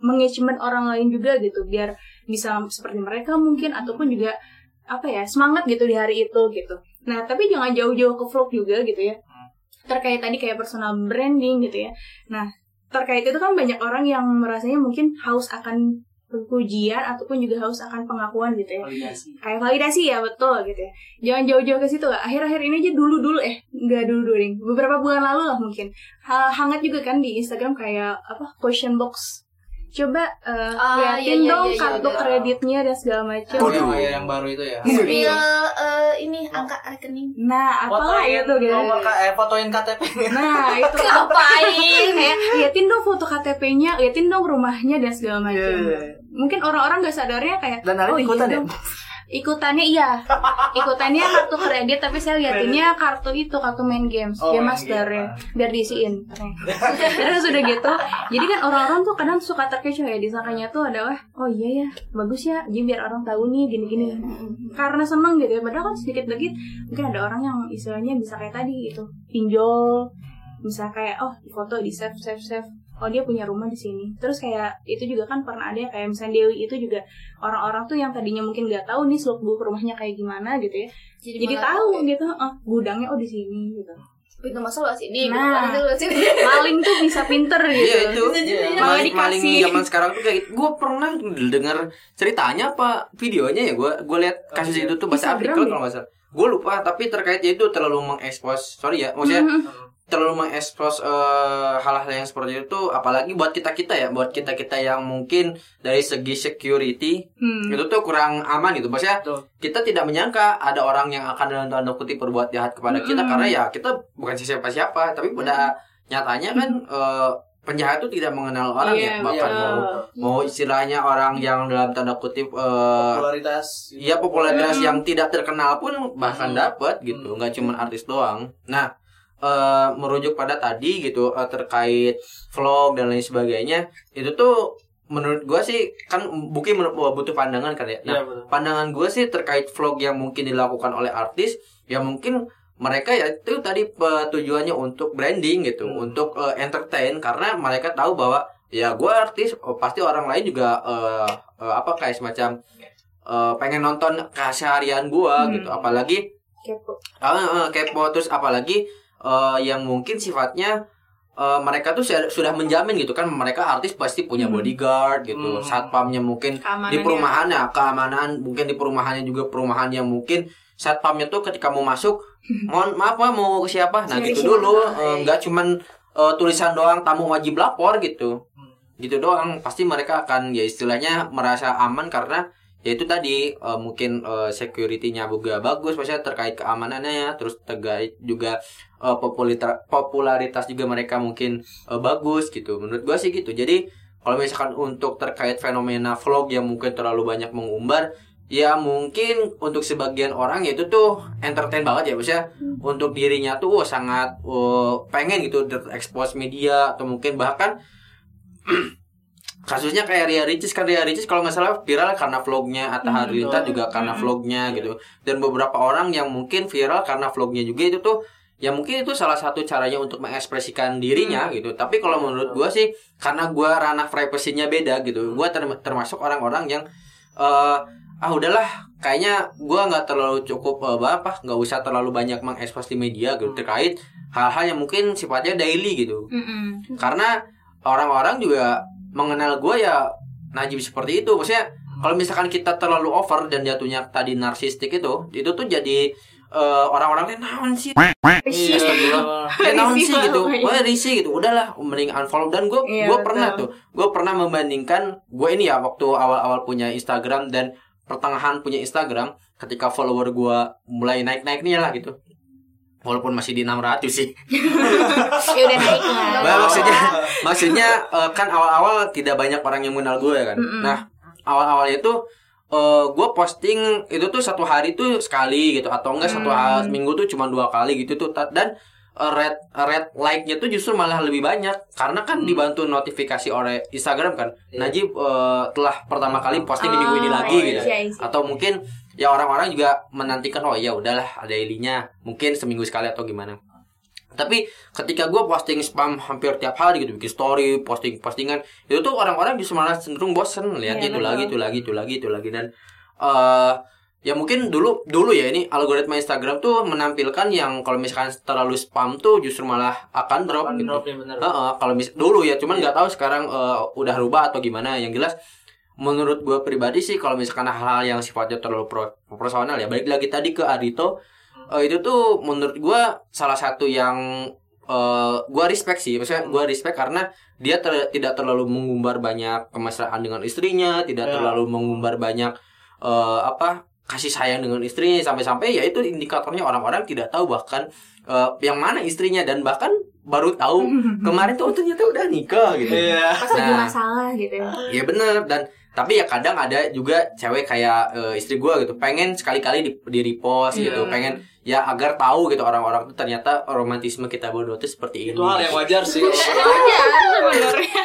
Speaker 3: mengagement orang lain juga gitu biar bisa seperti mereka mungkin ataupun juga apa ya semangat gitu di hari itu gitu. Nah tapi jangan jauh-jauh ke vlog juga gitu ya. Terkait tadi kayak personal branding gitu ya. Nah terkait itu kan banyak orang yang merasanya mungkin haus akan pujian ataupun juga haus akan pengakuan gitu ya.
Speaker 2: Validasi.
Speaker 3: Kayak validasi ya betul gitu ya. Jangan jauh-jauh ke situ lah akhir-akhir ini aja dulu dulu eh nggak dulu dulu nih. Beberapa bulan lalu lah mungkin. Ha- hangat juga kan di Instagram kayak apa question box coba eh,
Speaker 4: Ah,
Speaker 3: liatin
Speaker 4: iya, iya,
Speaker 3: dong
Speaker 4: iya, iya,
Speaker 3: kartu
Speaker 2: iya.
Speaker 3: kreditnya dan segala macam
Speaker 2: oh, yang, yang baru itu ya
Speaker 4: Spill eh, ini angka rekening.
Speaker 3: nah apalah
Speaker 2: fotoin
Speaker 3: itu gitu
Speaker 2: nomor K- eh, fotoin KTP
Speaker 3: nah itu
Speaker 4: Ngapain?
Speaker 3: kayak liatin dong foto KTP-nya liatin dong rumahnya dan segala macam
Speaker 2: Iya, iya.
Speaker 3: mungkin orang-orang nggak sadarnya kayak
Speaker 2: Dan
Speaker 3: oh,
Speaker 2: ikutan
Speaker 3: iya
Speaker 2: ya?
Speaker 3: ikutannya iya. Ikutannya kartu kredit tapi saya liatinnya kartu itu kartu main games.
Speaker 2: Oh, main
Speaker 3: master ya biar diisiin. Terus udah gitu jadi kan orang-orang tuh kadang suka terkecoh ya. Disangkanya tuh adalah oh iya ya bagus ya. Jadi biar orang tahu nih gini-gini. Karena seneng gitu ya. Padahal kan sedikit dikit mungkin ada orang yang istilahnya bisa kayak tadi gitu. Pinjol bisa kayak oh foto di save save save oh dia punya rumah di sini terus kayak itu juga kan pernah ada kayak misalnya Dewi itu juga orang-orang tuh yang tadinya mungkin nggak tahu nih seluk beluk rumahnya kayak gimana gitu ya jadi
Speaker 4: malah
Speaker 3: tahu
Speaker 4: ya.
Speaker 3: gitu oh, gudangnya oh di sini gitu
Speaker 4: Pintu masuk lewat sini.
Speaker 3: Nah.
Speaker 4: pintu sini.
Speaker 3: maling tuh bisa pinter gitu
Speaker 1: Iya itu.
Speaker 3: Malah
Speaker 1: Maling maling zaman sekarang tuh kayak gitu. Gue pernah dengar ceritanya apa videonya ya gue gue lihat kasus itu tuh
Speaker 3: Instagram
Speaker 1: artikel
Speaker 3: deh.
Speaker 1: kalau nggak salah. Gue lupa tapi terkaitnya itu terlalu mengekspos sorry ya maksudnya
Speaker 3: Mhm.
Speaker 1: Terlalu mengekspos eh, hal-hal yang seperti itu apalagi buat kita kita ya buat kita kita yang mungkin dari segi security
Speaker 3: Hmm.
Speaker 1: itu tuh kurang aman gitu maksudnya
Speaker 2: Betul.
Speaker 1: kita tidak menyangka ada orang yang akan dalam tanda kutip berbuat jahat kepada kita
Speaker 3: Mm-mm.
Speaker 1: karena ya kita bukan siapa-siapa tapi pada nyatanya kan eh, penjahat itu tidak mengenal orang
Speaker 3: Iya,
Speaker 1: ya bahkan
Speaker 3: betul.
Speaker 1: mau mau istilahnya orang yang dalam tanda kutip eh,
Speaker 2: popularitas
Speaker 1: Iya popularitas
Speaker 3: Hmm.
Speaker 1: yang tidak terkenal pun bahkan dapat gitu, nggak cuma artis doang. Nah, eh, merujuk pada tadi gitu eh, terkait vlog dan lain sebagainya, itu tuh menurut gua sih kan mungkin menurut gua butuh pandangan kan ya. Nah,
Speaker 2: Iya, betul.
Speaker 1: pandangan gua sih terkait vlog yang mungkin dilakukan oleh artis, ya mungkin mereka ya itu tadi tujuannya untuk branding gitu,
Speaker 2: Hmm.
Speaker 1: untuk eh, entertain karena mereka tahu bahwa ya gua artis, oh, pasti orang lain juga eh, eh, apa kayak semacam eh, pengen nonton keseharian gua
Speaker 3: Hmm.
Speaker 1: gitu apalagi
Speaker 3: kepo
Speaker 1: ah, ah, kepo terus apalagi eh, yang mungkin sifatnya eh, mereka tuh sudah menjamin gitu kan mereka artis pasti punya
Speaker 3: Hmm.
Speaker 1: bodyguard gitu
Speaker 2: Hmm.
Speaker 1: satpamnya mungkin di
Speaker 3: keamanannya
Speaker 1: perumahan ya keamanan mungkin di perumahannya juga perumahan yang mungkin satpamnya tuh ketika mau masuk mohon maaf Pak, mau ke siapa nah gitu dulu Eh, nggak cuman eh, tulisan doang tamu wajib lapor gitu
Speaker 2: Hmm.
Speaker 1: gitu doang pasti mereka akan ya istilahnya merasa aman karena ya itu tadi eh, mungkin eh, security-nya juga bagus maksudnya terkait keamanannya terus terkait juga eh, populita- popularitas juga mereka mungkin eh, bagus gitu. Menurut gua sih gitu. Jadi kalau misalkan untuk terkait fenomena vlog yang mungkin terlalu banyak mengumbar ya mungkin untuk sebagian orang ya itu tuh entertain banget ya maksudnya untuk dirinya tuh wah, sangat wah, pengen gitu terekspos media atau mungkin bahkan kasusnya kayak Ria Ricis kan. Ria Ricis kalau nggak salah viral karena vlognya Atta Halilintar juga karena
Speaker 3: Hmm.
Speaker 1: vlognya gitu. Dan beberapa orang yang mungkin viral karena vlognya juga itu tuh ya mungkin itu salah satu caranya untuk mengekspresikan dirinya
Speaker 3: Hmm.
Speaker 1: gitu. Tapi kalau menurut gua sih karena gua ranah privasinya beda gitu. Gua term- termasuk orang-orang yang eh ah udahlah kayaknya gua nggak terlalu cukup eh, apa nggak usah terlalu banyak mengekspos di media gitu terkait hal-hal yang mungkin sifatnya daily gitu.
Speaker 3: Mm-mm.
Speaker 1: karena orang-orang juga mengenal gue ya Najib seperti itu. Maksudnya kalau misalkan kita terlalu over dan jatuhnya tadi narsistik itu itu tuh jadi eh, orang-orang teh naon sih?
Speaker 2: Iya,
Speaker 1: Astagfirullah. ya naon sih gitu. wah risih gitu. Udahlah mending unfollow. Dan gue
Speaker 3: Iya,
Speaker 1: gue pernah
Speaker 3: betul.
Speaker 1: tuh gue pernah membandingkan gue ini ya waktu awal-awal punya Instagram dan pertengahan punya Instagram ketika follower gue mulai naik-naiknya lah gitu walaupun masih di 600 sih
Speaker 3: ya udah naik lah
Speaker 1: Bah, maksudnya maksudnya eh, kan awal-awal tidak banyak orang yang mengenal gue ya kan.
Speaker 3: Mm-mm.
Speaker 1: Nah, awal-awalnya itu eh gue posting itu tuh satu hari tuh sekali gitu atau enggak satu hari minggu tuh cuma dua kali gitu tuh dan eh, red red like-nya tuh justru malah lebih banyak karena kan dibantu notifikasi oleh Instagram kan.
Speaker 2: Iya.
Speaker 1: Najib eh, telah pertama kali posting di minggu ini
Speaker 3: Oh,
Speaker 1: lagi
Speaker 3: iya,
Speaker 1: gitu.
Speaker 3: iya, iya.
Speaker 1: Atau mungkin ya orang-orang juga menantikan oh ya udahlah ada ilinya mungkin seminggu sekali atau gimana. Tapi ketika gue posting spam hampir tiap hari gitu, bikin story, posting postingan, itu tuh orang-orang justru malah cenderung bosen lihat
Speaker 3: Iya,
Speaker 1: itu
Speaker 3: betul.
Speaker 1: lagi, itu lagi, itu lagi, itu lagi dan eh ya mungkin dulu dulu ya ini algoritma Instagram tuh menampilkan yang kalau misalkan terlalu spam tuh justru malah akan drop
Speaker 2: Akan
Speaker 1: gitu.
Speaker 2: drop ya bener.
Speaker 1: Heeh, kalau mis dulu ya, cuman nggak tahu sekarang eh, udah rubah atau gimana. Yang jelas menurut gue pribadi sih kalau misalkan hal-hal yang sifatnya terlalu pro- personal ya balik lagi tadi ke Adito eh, itu tuh menurut gue salah satu yang eh gue respect sih maksudnya gue respect karena dia ter- tidak terlalu mengumbar banyak kemesraan dengan istrinya tidak
Speaker 2: Ya.
Speaker 1: terlalu mengumbar banyak eh, apa kasih sayang dengan istrinya sampai-sampai ya itu indikatornya orang-orang tidak tahu bahkan eh, yang mana istrinya dan bahkan baru tahu kemarin tuh oh, ternyata udah nikah gitu
Speaker 2: Iya.
Speaker 3: pas lagi
Speaker 1: Nah.
Speaker 3: masalah gitu ya
Speaker 1: Ya bener dan tapi ya kadang ada juga cewek kayak eh, istri gua gitu pengen sekali-kali di, di repost
Speaker 2: Iya.
Speaker 1: gitu pengen ya agar tahu gitu orang-orang tuh ternyata romantisme kita berdua tuh seperti ini.
Speaker 2: Itu hal yang wajar sih.
Speaker 3: wajar sebenarnya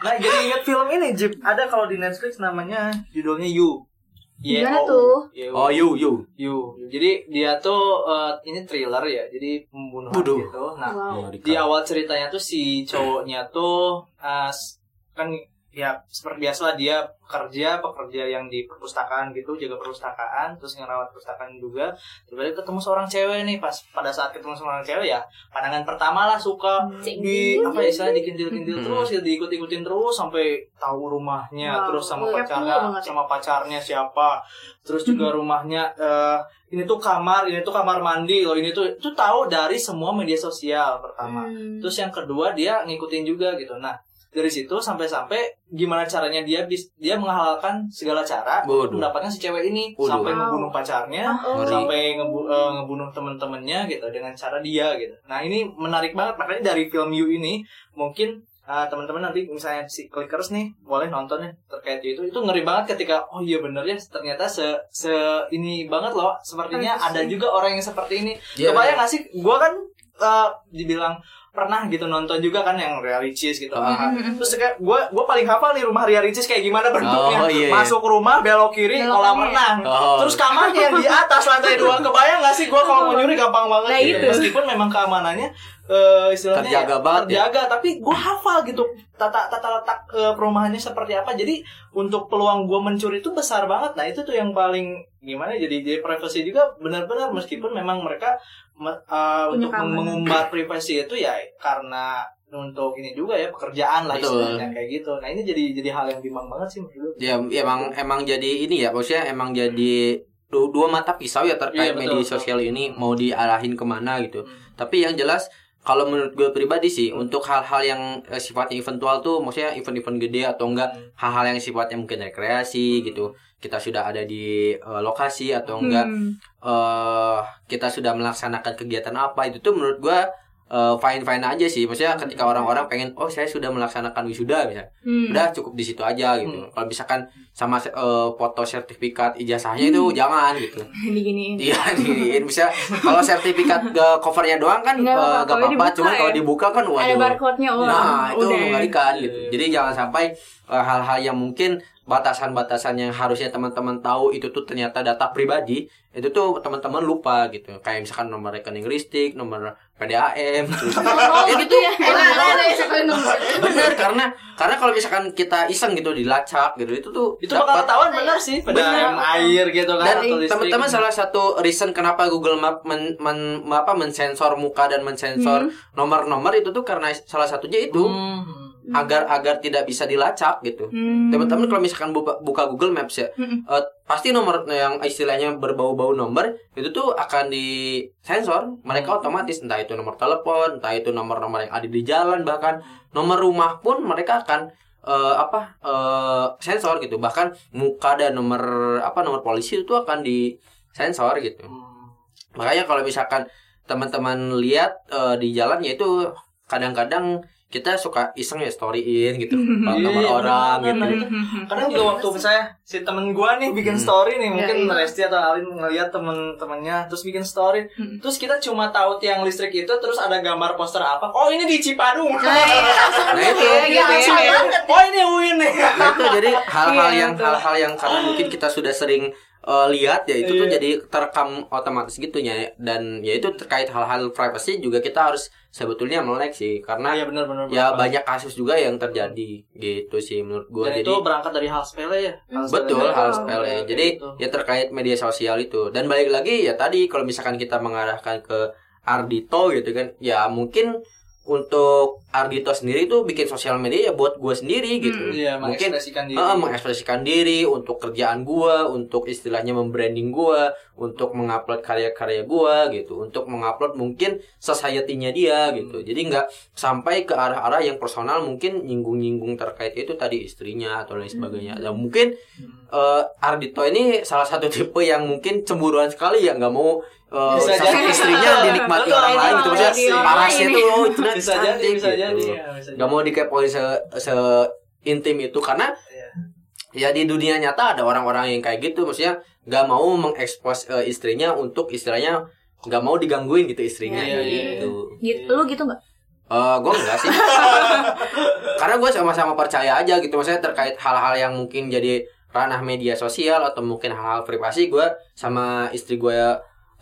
Speaker 2: Nah, jadi ingat film ini, Jip. Ada kalau di Netflix namanya judulnya You.
Speaker 3: Gimana
Speaker 2: Y-O-U.
Speaker 3: tuh?
Speaker 2: Y-O-U.
Speaker 1: Oh you you.
Speaker 2: You. Jadi dia tuh eh, ini thriller ya. Jadi pembunuhan
Speaker 1: Waduh.
Speaker 2: gitu. Nah,
Speaker 3: wow
Speaker 2: di awal ceritanya tuh si cowoknya tuh eh, s- kan ya seperti biasa dia pekerja pekerja yang di perpustakaan gitu jaga perpustakaan terus ngerawat perpustakaan juga tiba-tiba ketemu seorang cewek nih pas pada saat ketemu seorang cewek ya pandangan pertama lah suka di apa ya istilahnya dikintil-kintil
Speaker 1: Hmm.
Speaker 2: terus ya diikut-ikutin terus sampai tahu rumahnya
Speaker 3: Wow,
Speaker 2: terus sama pacarnya
Speaker 3: ya.
Speaker 2: sama pacarnya siapa terus juga rumahnya eh, ini tuh kamar ini tuh kamar mandi loh ini tuh itu tahu dari semua media sosial pertama
Speaker 3: Hmm.
Speaker 2: Terus yang kedua dia ngikutin juga gitu. Nah dari situ sampai-sampai gimana caranya dia bis dia menghalalkan segala cara untuk mendapatkan si cewek ini
Speaker 1: Waduh.
Speaker 2: sampai
Speaker 3: Wow.
Speaker 2: ngebunuh pacarnya,
Speaker 3: Oh.
Speaker 1: Ngeri.
Speaker 2: sampai ngebu- eh, ngebunuh temen-temennya gitu dengan cara dia gitu. Nah ini menarik banget makanya dari film You ini mungkin eh, teman-teman nanti misalnya si clickers nih boleh nonton ya terkait itu itu ngeri banget ketika oh iya bener ya ternyata se se ini banget loh sepertinya ada
Speaker 3: sih.
Speaker 2: juga orang yang seperti ini
Speaker 1: Iya.
Speaker 2: Kebayang gak sih? Gue kan eh, dibilang pernah gitu nonton juga kan yang Ria Ricis gitu.
Speaker 1: Ah.
Speaker 2: Terus kayak gue gue paling hafal nih rumah Ria Ricis kayak gimana bentuknya.
Speaker 1: Oh, iya, iya.
Speaker 2: Masuk rumah belok kiri
Speaker 3: Belok
Speaker 2: kolam renang.
Speaker 1: Oh.
Speaker 2: Terus kamarnya yang di atas lantai dua. Kebayang gak sih? Gue kalau mau nyuri gampang banget.
Speaker 3: Nah,
Speaker 2: gitu.
Speaker 3: itu.
Speaker 2: Meskipun memang keamanannya eh, istilahnya
Speaker 1: Terjaga
Speaker 2: ya,
Speaker 1: banget ya.
Speaker 2: terjaga tapi gue hafal gitu tata tata letak eh, perumahannya seperti apa jadi untuk peluang gue mencuri itu besar banget nah itu tuh yang paling gimana ya, jadi jadi privasi juga benar-benar meskipun memang mereka me- eh,
Speaker 3: Punya
Speaker 2: untuk
Speaker 3: keamanan.
Speaker 2: mengumbar privasi itu ya karena untuk ini juga ya pekerjaan lah
Speaker 1: Betul.
Speaker 2: istilahnya kayak gitu nah ini jadi jadi hal yang bimbang banget sih menurut.
Speaker 1: Ya emang emang jadi ini ya maksudnya emang jadi du- dua mata pisau ya terkait
Speaker 2: Iya, betul,
Speaker 1: media
Speaker 2: betul.
Speaker 1: sosial ini mau diarahin ke mana gitu.
Speaker 2: Hmm.
Speaker 1: Tapi yang jelas kalau menurut gue pribadi sih untuk hal-hal yang eh, sifatnya eventual tuh maksudnya event-event gede atau enggak
Speaker 2: Hmm.
Speaker 1: hal-hal yang sifatnya mungkin rekreasi gitu kita sudah ada di eh, lokasi atau enggak
Speaker 3: Hmm.
Speaker 1: eh kita sudah melaksanakan kegiatan apa itu tuh menurut gua fine fine aja sih maksudnya ketika orang-orang pengen oh saya sudah melaksanakan wisuda misalnya
Speaker 3: Hmm.
Speaker 1: udah cukup di situ aja gitu
Speaker 2: Hmm.
Speaker 1: kalau misalkan sama eh, foto sertifikat ijazahnya itu jangan gitu
Speaker 3: diginiin
Speaker 1: Iya, di bisa kalau sertifikat ke covernya doang kan
Speaker 3: Nggak
Speaker 1: eh,
Speaker 3: apa-apa,
Speaker 1: nggak
Speaker 3: kalau
Speaker 1: apa-apa,
Speaker 3: ya.
Speaker 1: kalau dibuka kan waduh.
Speaker 3: ada barcode-nya oh
Speaker 1: Nah, itu
Speaker 3: udah
Speaker 1: mengerikan gitu. Jadi jangan sampai eh, hal-hal yang mungkin batasan-batasan yang harusnya teman-teman tahu itu tuh ternyata data pribadi, itu tuh teman-teman lupa gitu. Kayak misalkan nomor rekening listrik, nomor PDAM, terus ya gitu ya.
Speaker 4: Nomor.
Speaker 1: Bener karena karena kalau misalkan kita iseng gitu dilacak gitu itu tuh
Speaker 2: Itu bakal ketahuan bener sih
Speaker 1: Bener.
Speaker 2: air gitu kan
Speaker 1: dan
Speaker 2: atau listrik.
Speaker 1: teman-teman salah satu reason kenapa Google Map men, men- apa mensensor muka dan mensensor nomor-nomor itu tuh karena salah satunya itu
Speaker 2: Hmm.
Speaker 1: Agar agar tidak bisa dilacak gitu.
Speaker 3: Hmm.
Speaker 1: Teman-teman kalau misalkan buka, buka Google Maps ya,
Speaker 3: Mm-mm.
Speaker 1: eh, pasti nomor yang istilahnya berbau-bau nomor itu tuh akan disensor. Mereka otomatis entah itu nomor telepon, entah itu nomor-nomor yang ada di jalan bahkan nomor rumah pun mereka akan eh, apa eh, sensor gitu. Bahkan muka dan nomor apa nomor polisi itu akan disensor gitu.
Speaker 2: Hmm.
Speaker 1: Makanya kalau misalkan teman-teman lihat eh, di jalannya itu kadang-kadang kita suka iseng ya storyin gitu nomor
Speaker 2: Iya,
Speaker 1: orang
Speaker 2: bener,
Speaker 1: gitu.
Speaker 2: bener. Kadang juga waktu misalnya si temen gua nih bikin
Speaker 1: Hmm.
Speaker 2: story nih, mungkin
Speaker 3: iya.
Speaker 2: Resti atau Alin ngeliat temen-temennya terus bikin story,
Speaker 3: Hmm.
Speaker 2: terus kita cuma tahu tiang listrik itu terus ada gambar poster apa? Oh ini di Cipadung.
Speaker 1: Nah itu,
Speaker 3: Iya, gitu ya.
Speaker 2: Oh ini UIN nih.
Speaker 1: nah itu jadi hal-hal
Speaker 3: Iya,
Speaker 1: yang hal-hal yang karena mungkin kita sudah sering eh, lihat ya itu tuh
Speaker 2: Iya.
Speaker 1: jadi terekam otomatis gitunya dan ya itu terkait hal-hal privacy juga kita harus sebetulnya melek sih karena
Speaker 2: Iya benar-benar.
Speaker 1: ya banyak kasus juga yang terjadi gitu sih menurut gua
Speaker 2: Dan
Speaker 1: jadi
Speaker 2: itu berangkat dari hal sepele ya. Hal
Speaker 1: Betul,
Speaker 2: sepele.
Speaker 1: hal
Speaker 3: Betul.
Speaker 1: sepele.
Speaker 2: Kayak
Speaker 1: Jadi
Speaker 2: gitu.
Speaker 1: ya terkait media sosial itu. Dan balik lagi ya tadi kalau misalkan kita mengarahkan ke Ardito gitu kan, ya mungkin untuk Ardito sendiri tuh bikin sosial media ya buat gue sendiri gitu.
Speaker 2: Iya,
Speaker 1: mungkin
Speaker 2: mengekspresikan diri.
Speaker 1: eh, mengekspresikan diri untuk kerjaan gue, untuk istilahnya membranding gue, untuk mengupload karya-karya gue gitu, untuk mengupload mungkin society-nya dia gitu. Jadi nggak sampai ke arah-arah yang personal mungkin nyinggung-nyinggung terkait itu tadi istrinya atau lain sebagainya. Dan mungkin eh, Ardito ini salah satu tipe yang mungkin cemburuan sekali ya nggak mau
Speaker 2: Bisa
Speaker 1: sama
Speaker 2: jadi.
Speaker 1: istrinya dinikmati orang lain gitu maksudnya parasnya tuh oh, itu
Speaker 2: bisa jadi,
Speaker 1: cantik
Speaker 2: bisa
Speaker 1: gitu.
Speaker 2: jadi. ya, bisa
Speaker 1: nggak mau dikepoin se, se intim itu karena
Speaker 2: Iya.
Speaker 1: ya di dunia nyata ada orang-orang yang kayak gitu. Maksudnya nggak mau mengekspos eh, istrinya untuk istilahnya nggak mau digangguin gitu istrinya
Speaker 2: Iya, iya,
Speaker 1: gitu.
Speaker 3: gitu. Lu gitu nggak?
Speaker 1: Eh gue enggak sih. Karena gue sama-sama percaya aja gitu maksudnya terkait hal-hal yang mungkin jadi ranah media sosial atau mungkin hal-hal privasi gue sama istri gue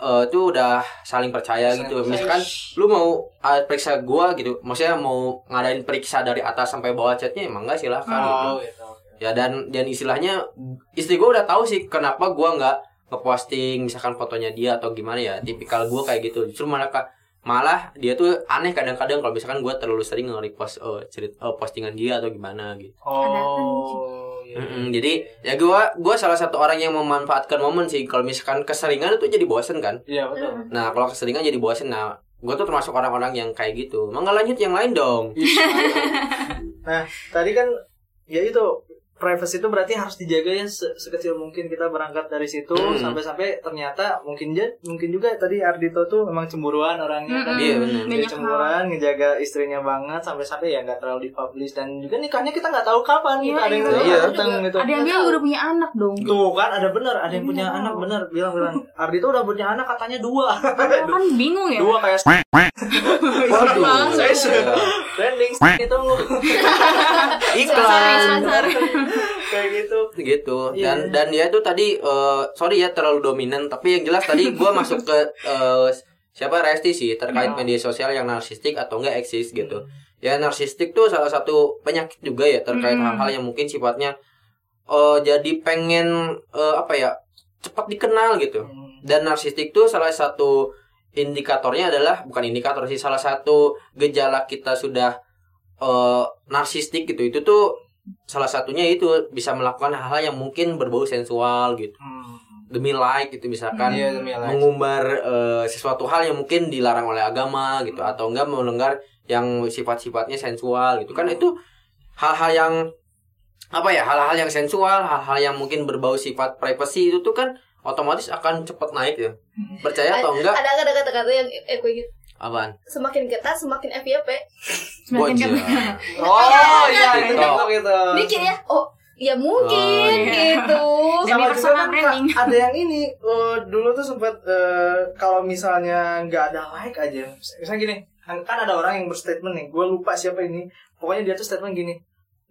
Speaker 1: eh tuh udah saling percaya
Speaker 2: Saling
Speaker 1: gitu.
Speaker 2: percaya.
Speaker 1: misalkan lu mau eh, periksa gue gitu maksudnya mau ngadain periksa dari atas sampai bawah chatnya emang enggak silahkan gitu.
Speaker 2: Oh, gitu.
Speaker 1: ya dan dan istilahnya istri gue udah tahu sih kenapa gue nggak ngeposting misalkan fotonya dia atau gimana ya tipikal gue kayak gitu. Justru malah malah dia tuh aneh kadang-kadang kalau misalkan gue terlalu sering nge-repost eh, cerit- eh, postingan dia atau gimana gitu.
Speaker 2: Oh, iya.
Speaker 1: Mm-mm, jadi ya gue gua salah satu orang yang memanfaatkan momen sih. Kalau misalkan keseringan itu jadi bosen kan?
Speaker 2: Iya, betul.
Speaker 1: nah kalau keseringan jadi bosen nah gue tuh termasuk orang-orang yang kayak gitu. Emang nggak lanjut yang lain dong.
Speaker 2: Nah, tadi kan ya itu privacy itu berarti harus dijaga ya se- sekecil mungkin kita berangkat dari situ
Speaker 1: Hmm.
Speaker 2: sampai-sampai ternyata mungkin ja- mungkin juga tadi Ardito tuh memang cemburuan orangnya kan.
Speaker 1: Iya, benar.
Speaker 2: Dia
Speaker 3: Banyak
Speaker 2: cemburuan ngejaga istrinya banget sampai-sampai ya nggak terlalu dipublish dan juga nikahnya kita nggak tahu kapan
Speaker 3: Iya,
Speaker 2: gitu ada yang
Speaker 3: iya.
Speaker 1: Iya.
Speaker 2: datang gitu.
Speaker 3: ada yang bilang udah punya anak dong
Speaker 2: Tuh kan ada bener, ada yang punya
Speaker 3: Iya.
Speaker 2: anak bener bilang-bilang Ardito udah punya anak katanya dua.
Speaker 3: kan bingung ya
Speaker 2: dua kayak
Speaker 1: waduh Ya.
Speaker 2: trending itu
Speaker 1: iklan
Speaker 2: kayak gitu.
Speaker 1: gitu
Speaker 2: Iya.
Speaker 1: dan dan ya itu tadi eh, sorry ya terlalu dominan tapi yang jelas tadi gue masuk ke eh, siapa Resti sih terkait
Speaker 2: Hmm.
Speaker 1: media sosial yang narsistik atau enggak eksis gitu ya narsistik tuh salah satu penyakit juga ya terkait
Speaker 3: Hmm.
Speaker 1: hal-hal yang mungkin sifatnya eh, jadi pengen eh, apa ya cepat dikenal gitu dan narsistik tuh salah satu indikatornya adalah bukan indikator sih salah satu gejala kita sudah eh, narsistik gitu itu tuh salah satunya itu bisa melakukan hal-hal yang mungkin berbau sensual gitu.
Speaker 2: Hmm.
Speaker 1: demi like gitu misalkan
Speaker 2: Iya, demi like.
Speaker 1: mengumbar eh, sesuatu hal yang mungkin dilarang oleh agama gitu atau enggak melanggar yang sifat-sifatnya sensual gitu. Kan itu hal-hal yang apa ya hal-hal yang sensual hal-hal yang mungkin berbau sifat privasi itu tuh kan otomatis akan cepet naik ya. Percaya atau enggak?
Speaker 4: ada ada kata-kata yang eh gitu
Speaker 1: apaan
Speaker 4: semakin ketat semakin FYP
Speaker 3: Semakin kan-
Speaker 2: Oh iya itu
Speaker 1: Gitu.
Speaker 2: gitu gitu.
Speaker 4: mikir ya oh ya mungkin
Speaker 1: Oh,
Speaker 3: iya.
Speaker 4: gitu
Speaker 5: Sama juga
Speaker 3: personal
Speaker 5: kan
Speaker 3: branding.
Speaker 5: Ada yang ini eh, dulu tuh sempat eh, kalau misalnya nggak ada like aja misalnya gini kan kan ada orang yang berstatement nih gue lupa siapa ini pokoknya dia tuh statement gini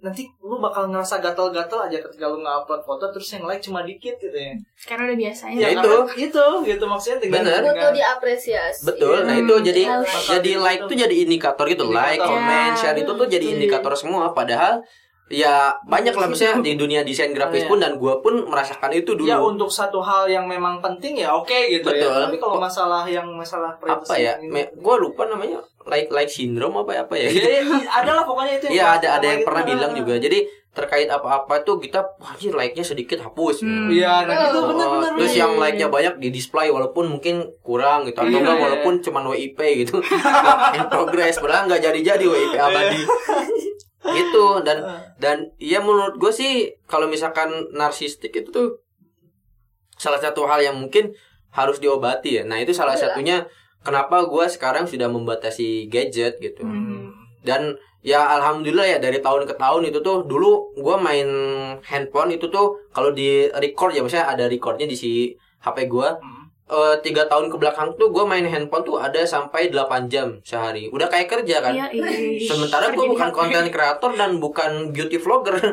Speaker 5: nanti lu bakal ngerasa gatal-gatal aja ketika lu nge-upload foto terus yang like cuma dikit gitu ya
Speaker 3: Karena udah biasanya.
Speaker 1: Ya,
Speaker 5: karena
Speaker 1: itu.
Speaker 5: itu gitu maksudnya dengan,
Speaker 1: Bener.
Speaker 4: butuh
Speaker 5: dengan
Speaker 4: diapresiasi
Speaker 1: betul nah
Speaker 3: Hmm,
Speaker 1: itu jadi
Speaker 3: harus.
Speaker 1: jadi like tuh jadi indikator gitu like comment
Speaker 3: Ya.
Speaker 1: share itu tuh jadi indikator semua padahal ya banyak lah misalnya di dunia desain grafis
Speaker 2: Iya.
Speaker 1: pun dan gue pun merasakan itu dulu
Speaker 2: Ya untuk satu hal yang memang penting ya oke gitu
Speaker 1: Betul.
Speaker 2: ya. Tapi kalau masalah yang masalah
Speaker 1: apa ya gue lupa namanya like like syndrome apa apa ya
Speaker 2: Ya, ya, ada lah pokoknya itu.
Speaker 1: Iya ada ada yang pernah bilang juga. Jadi terkait apa-apa tuh kita anjir like-nya sedikit hapus.
Speaker 3: Hmm.
Speaker 2: Iya, nah gitu
Speaker 1: Oh,
Speaker 2: benar-benar.
Speaker 1: terus yang like-nya banyak di display walaupun mungkin kurang gitu atau enggak walaupun cuma WIP gitu. In progress padahal nggak jadi-jadi WIP abadi. Gitu dan dan ya menurut gue sih kalau misalkan narsistik itu tuh salah satu hal yang mungkin harus diobati ya. Nah, itu salah
Speaker 4: Iya.
Speaker 1: satunya kenapa gue sekarang sudah membatasi gadget gitu
Speaker 3: Hmm.
Speaker 1: dan ya alhamdulillah ya dari tahun ke tahun itu tuh dulu gua main handphone itu tuh kalau di record ya misalnya ada recordnya di si HP gua eh, tiga tahun ke belakang tuh gua main handphone tuh ada sampai 8 jam sehari udah kayak kerja kan
Speaker 3: Iya, iya.
Speaker 1: sementara gua bukan konten kreator dan bukan beauty vlogger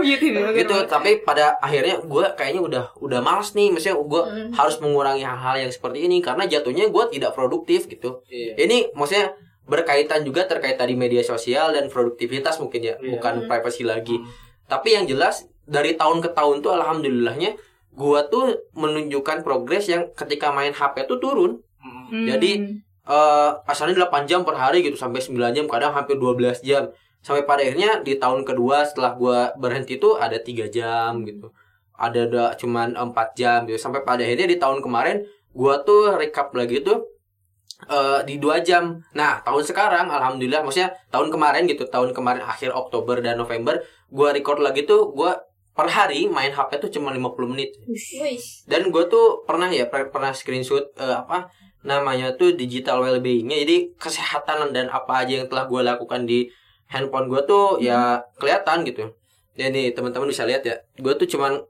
Speaker 3: Beauty
Speaker 1: gitu tapi pada akhirnya gua kayaknya udah udah males nih misalnya gua
Speaker 4: Hmm.
Speaker 1: harus mengurangi hal-hal yang seperti ini karena jatuhnya gua tidak produktif gitu
Speaker 2: Iya.
Speaker 1: ini maksudnya berkaitan juga terkait tadi media sosial dan produktivitas mungkin ya,
Speaker 2: Iya.
Speaker 1: bukan
Speaker 4: Hmm.
Speaker 1: privacy lagi. Tapi yang jelas dari tahun ke tahun tuh alhamdulillahnya gua tuh menunjukkan progres yang ketika main HP tuh turun.
Speaker 3: Hmm.
Speaker 1: Jadi eh asalnya 8 jam per hari gitu sampai 9 jam, kadang hampir 12 jam. Sampai pada akhirnya di tahun kedua setelah gua berhenti tuh ada tiga jam gitu. Ada ada cuman 4 jam gitu. Sampai pada akhirnya di tahun kemarin gua tuh recap lagi tuh eh, di dua jam. Nah, tahun sekarang alhamdulillah maksudnya tahun kemarin gitu, tahun kemarin akhir Oktober dan November gua record lagi tuh gua per hari main HP tuh cuma 50 menit. Dan gue tuh pernah ya per- pernah screenshot eh, apa namanya tuh digital well-beingnya. Jadi kesehatan dan apa aja yang telah gue lakukan di handphone gue tuh ya kelihatan gitu. Ya nih teman-teman bisa lihat ya. Gue tuh cuman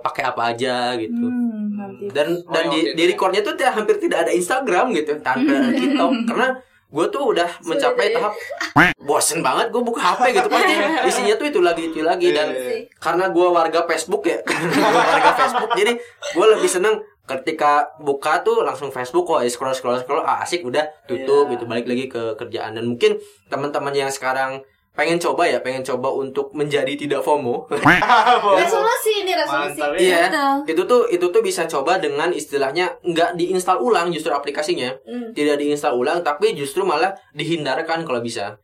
Speaker 1: pakai apa aja gitu.
Speaker 3: Hmm, nanti.
Speaker 1: Dan
Speaker 2: Oh,
Speaker 1: dan
Speaker 2: yang
Speaker 1: di, di recordnya tuh hampir tidak ada Instagram gitu tanpa TikTok karena gue tuh udah mencapai
Speaker 4: deh.
Speaker 1: tahap bosen banget gue buka HP gitu pasti isinya tuh itu lagi itu lagi dan
Speaker 4: sih.
Speaker 1: karena gue warga Facebook ya Gua warga Facebook jadi gue lebih seneng ketika buka tuh langsung Facebook kok scroll scroll scroll ah, asik udah tutup
Speaker 2: Iya.
Speaker 1: gitu balik lagi ke kerjaan dan mungkin teman-teman yang sekarang pengen coba ya pengen coba untuk menjadi tidak FOMO.
Speaker 4: Resolusi ini resolusi.
Speaker 2: Mantap ya.
Speaker 1: iya. Itu tuh itu tuh bisa coba dengan istilahnya nggak diinstal ulang justru aplikasinya.
Speaker 4: Hmm.
Speaker 1: tidak diinstal ulang tapi justru malah dihindarkan kalau bisa.